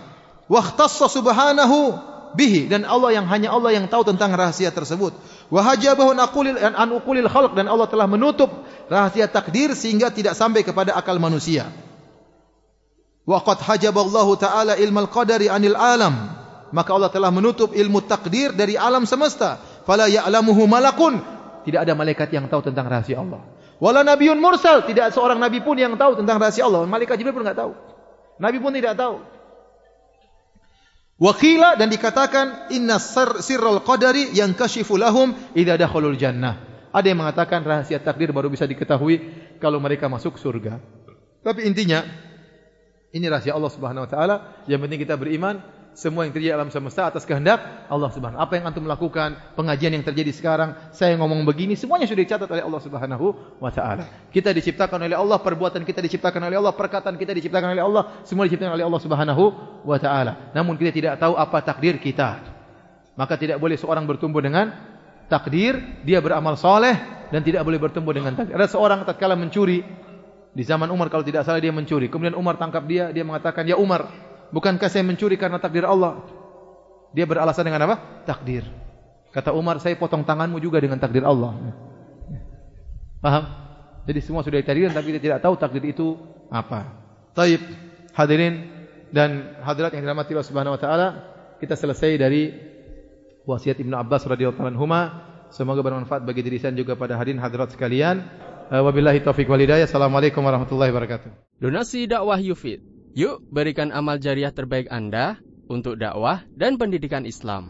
Wahtassa subhanahu bihi. Dan Allah yang hanya Allah yang tahu tentang rahasia tersebut. Wa hajabahu aqulil an uqulil khalq. Dan Allah telah menutup rahasia takdir sehingga tidak sampai kepada akal manusia. Wa qad hajaballahu taala ilmal qadari anil alam. Maka Allah telah menutup ilmu takdir dari alam semesta. Fala ya'lamuhu malakun. Tidak ada malaikat yang tahu tentang rahasia Allah. Wala nabiyyun mursal, tidak seorang nabi pun yang tahu tentang rahasia Allah. Malaikat Jibril pun enggak tahu. Nabi pun tidak tahu. Wakila dan dikatakan inna sir sirrul qadari yang kashifu lahum idza dakhalul jannah. Ada yang mengatakan rahasia takdir baru bisa diketahui kalau mereka masuk surga. Tapi intinya ini rahasia Allah Subhanahu wa taala. Yang penting kita beriman semua yang terjadi alam semesta atas kehendak Allah Subhanahu. Apa yang antum lakukan, pengajian yang terjadi sekarang, saya ngomong begini, semuanya sudah dicatat oleh Allah Subhanahu wa taala. Kita diciptakan oleh Allah, perbuatan kita diciptakan oleh Allah, perkataan kita diciptakan oleh Allah, semua diciptakan oleh Allah Subhanahu wa taala. Namun kita tidak tahu apa takdir kita. Maka tidak boleh seorang bertumbuh dengan takdir, dia beramal soleh dan tidak boleh bertumbuh dengan takdir. Ada seorang tatkala mencuri di zaman Umar kalau tidak salah dia mencuri. Kemudian Umar tangkap dia, dia mengatakan, "Ya Umar, Bukankah saya mencuri karena takdir Allah? Dia beralasan dengan apa? Takdir. Kata Umar, saya potong tanganmu juga dengan takdir Allah. Paham? Jadi semua sudah ditakdirkan tapi kita tidak tahu takdir itu apa. Taib, hadirin dan hadirat yang dirahmati Allah Subhanahu wa taala, kita selesai dari wasiat Ibnu Abbas radhiyallahu anhu. Semoga bermanfaat bagi diri saya juga pada hadirin hadirat sekalian. Wabillahi taufik wal hidayah. Assalamualaikum warahmatullahi wabarakatuh.
Donasi dakwah Yufid Yuk berikan amal jariah terbaik Anda untuk dakwah dan pendidikan Islam.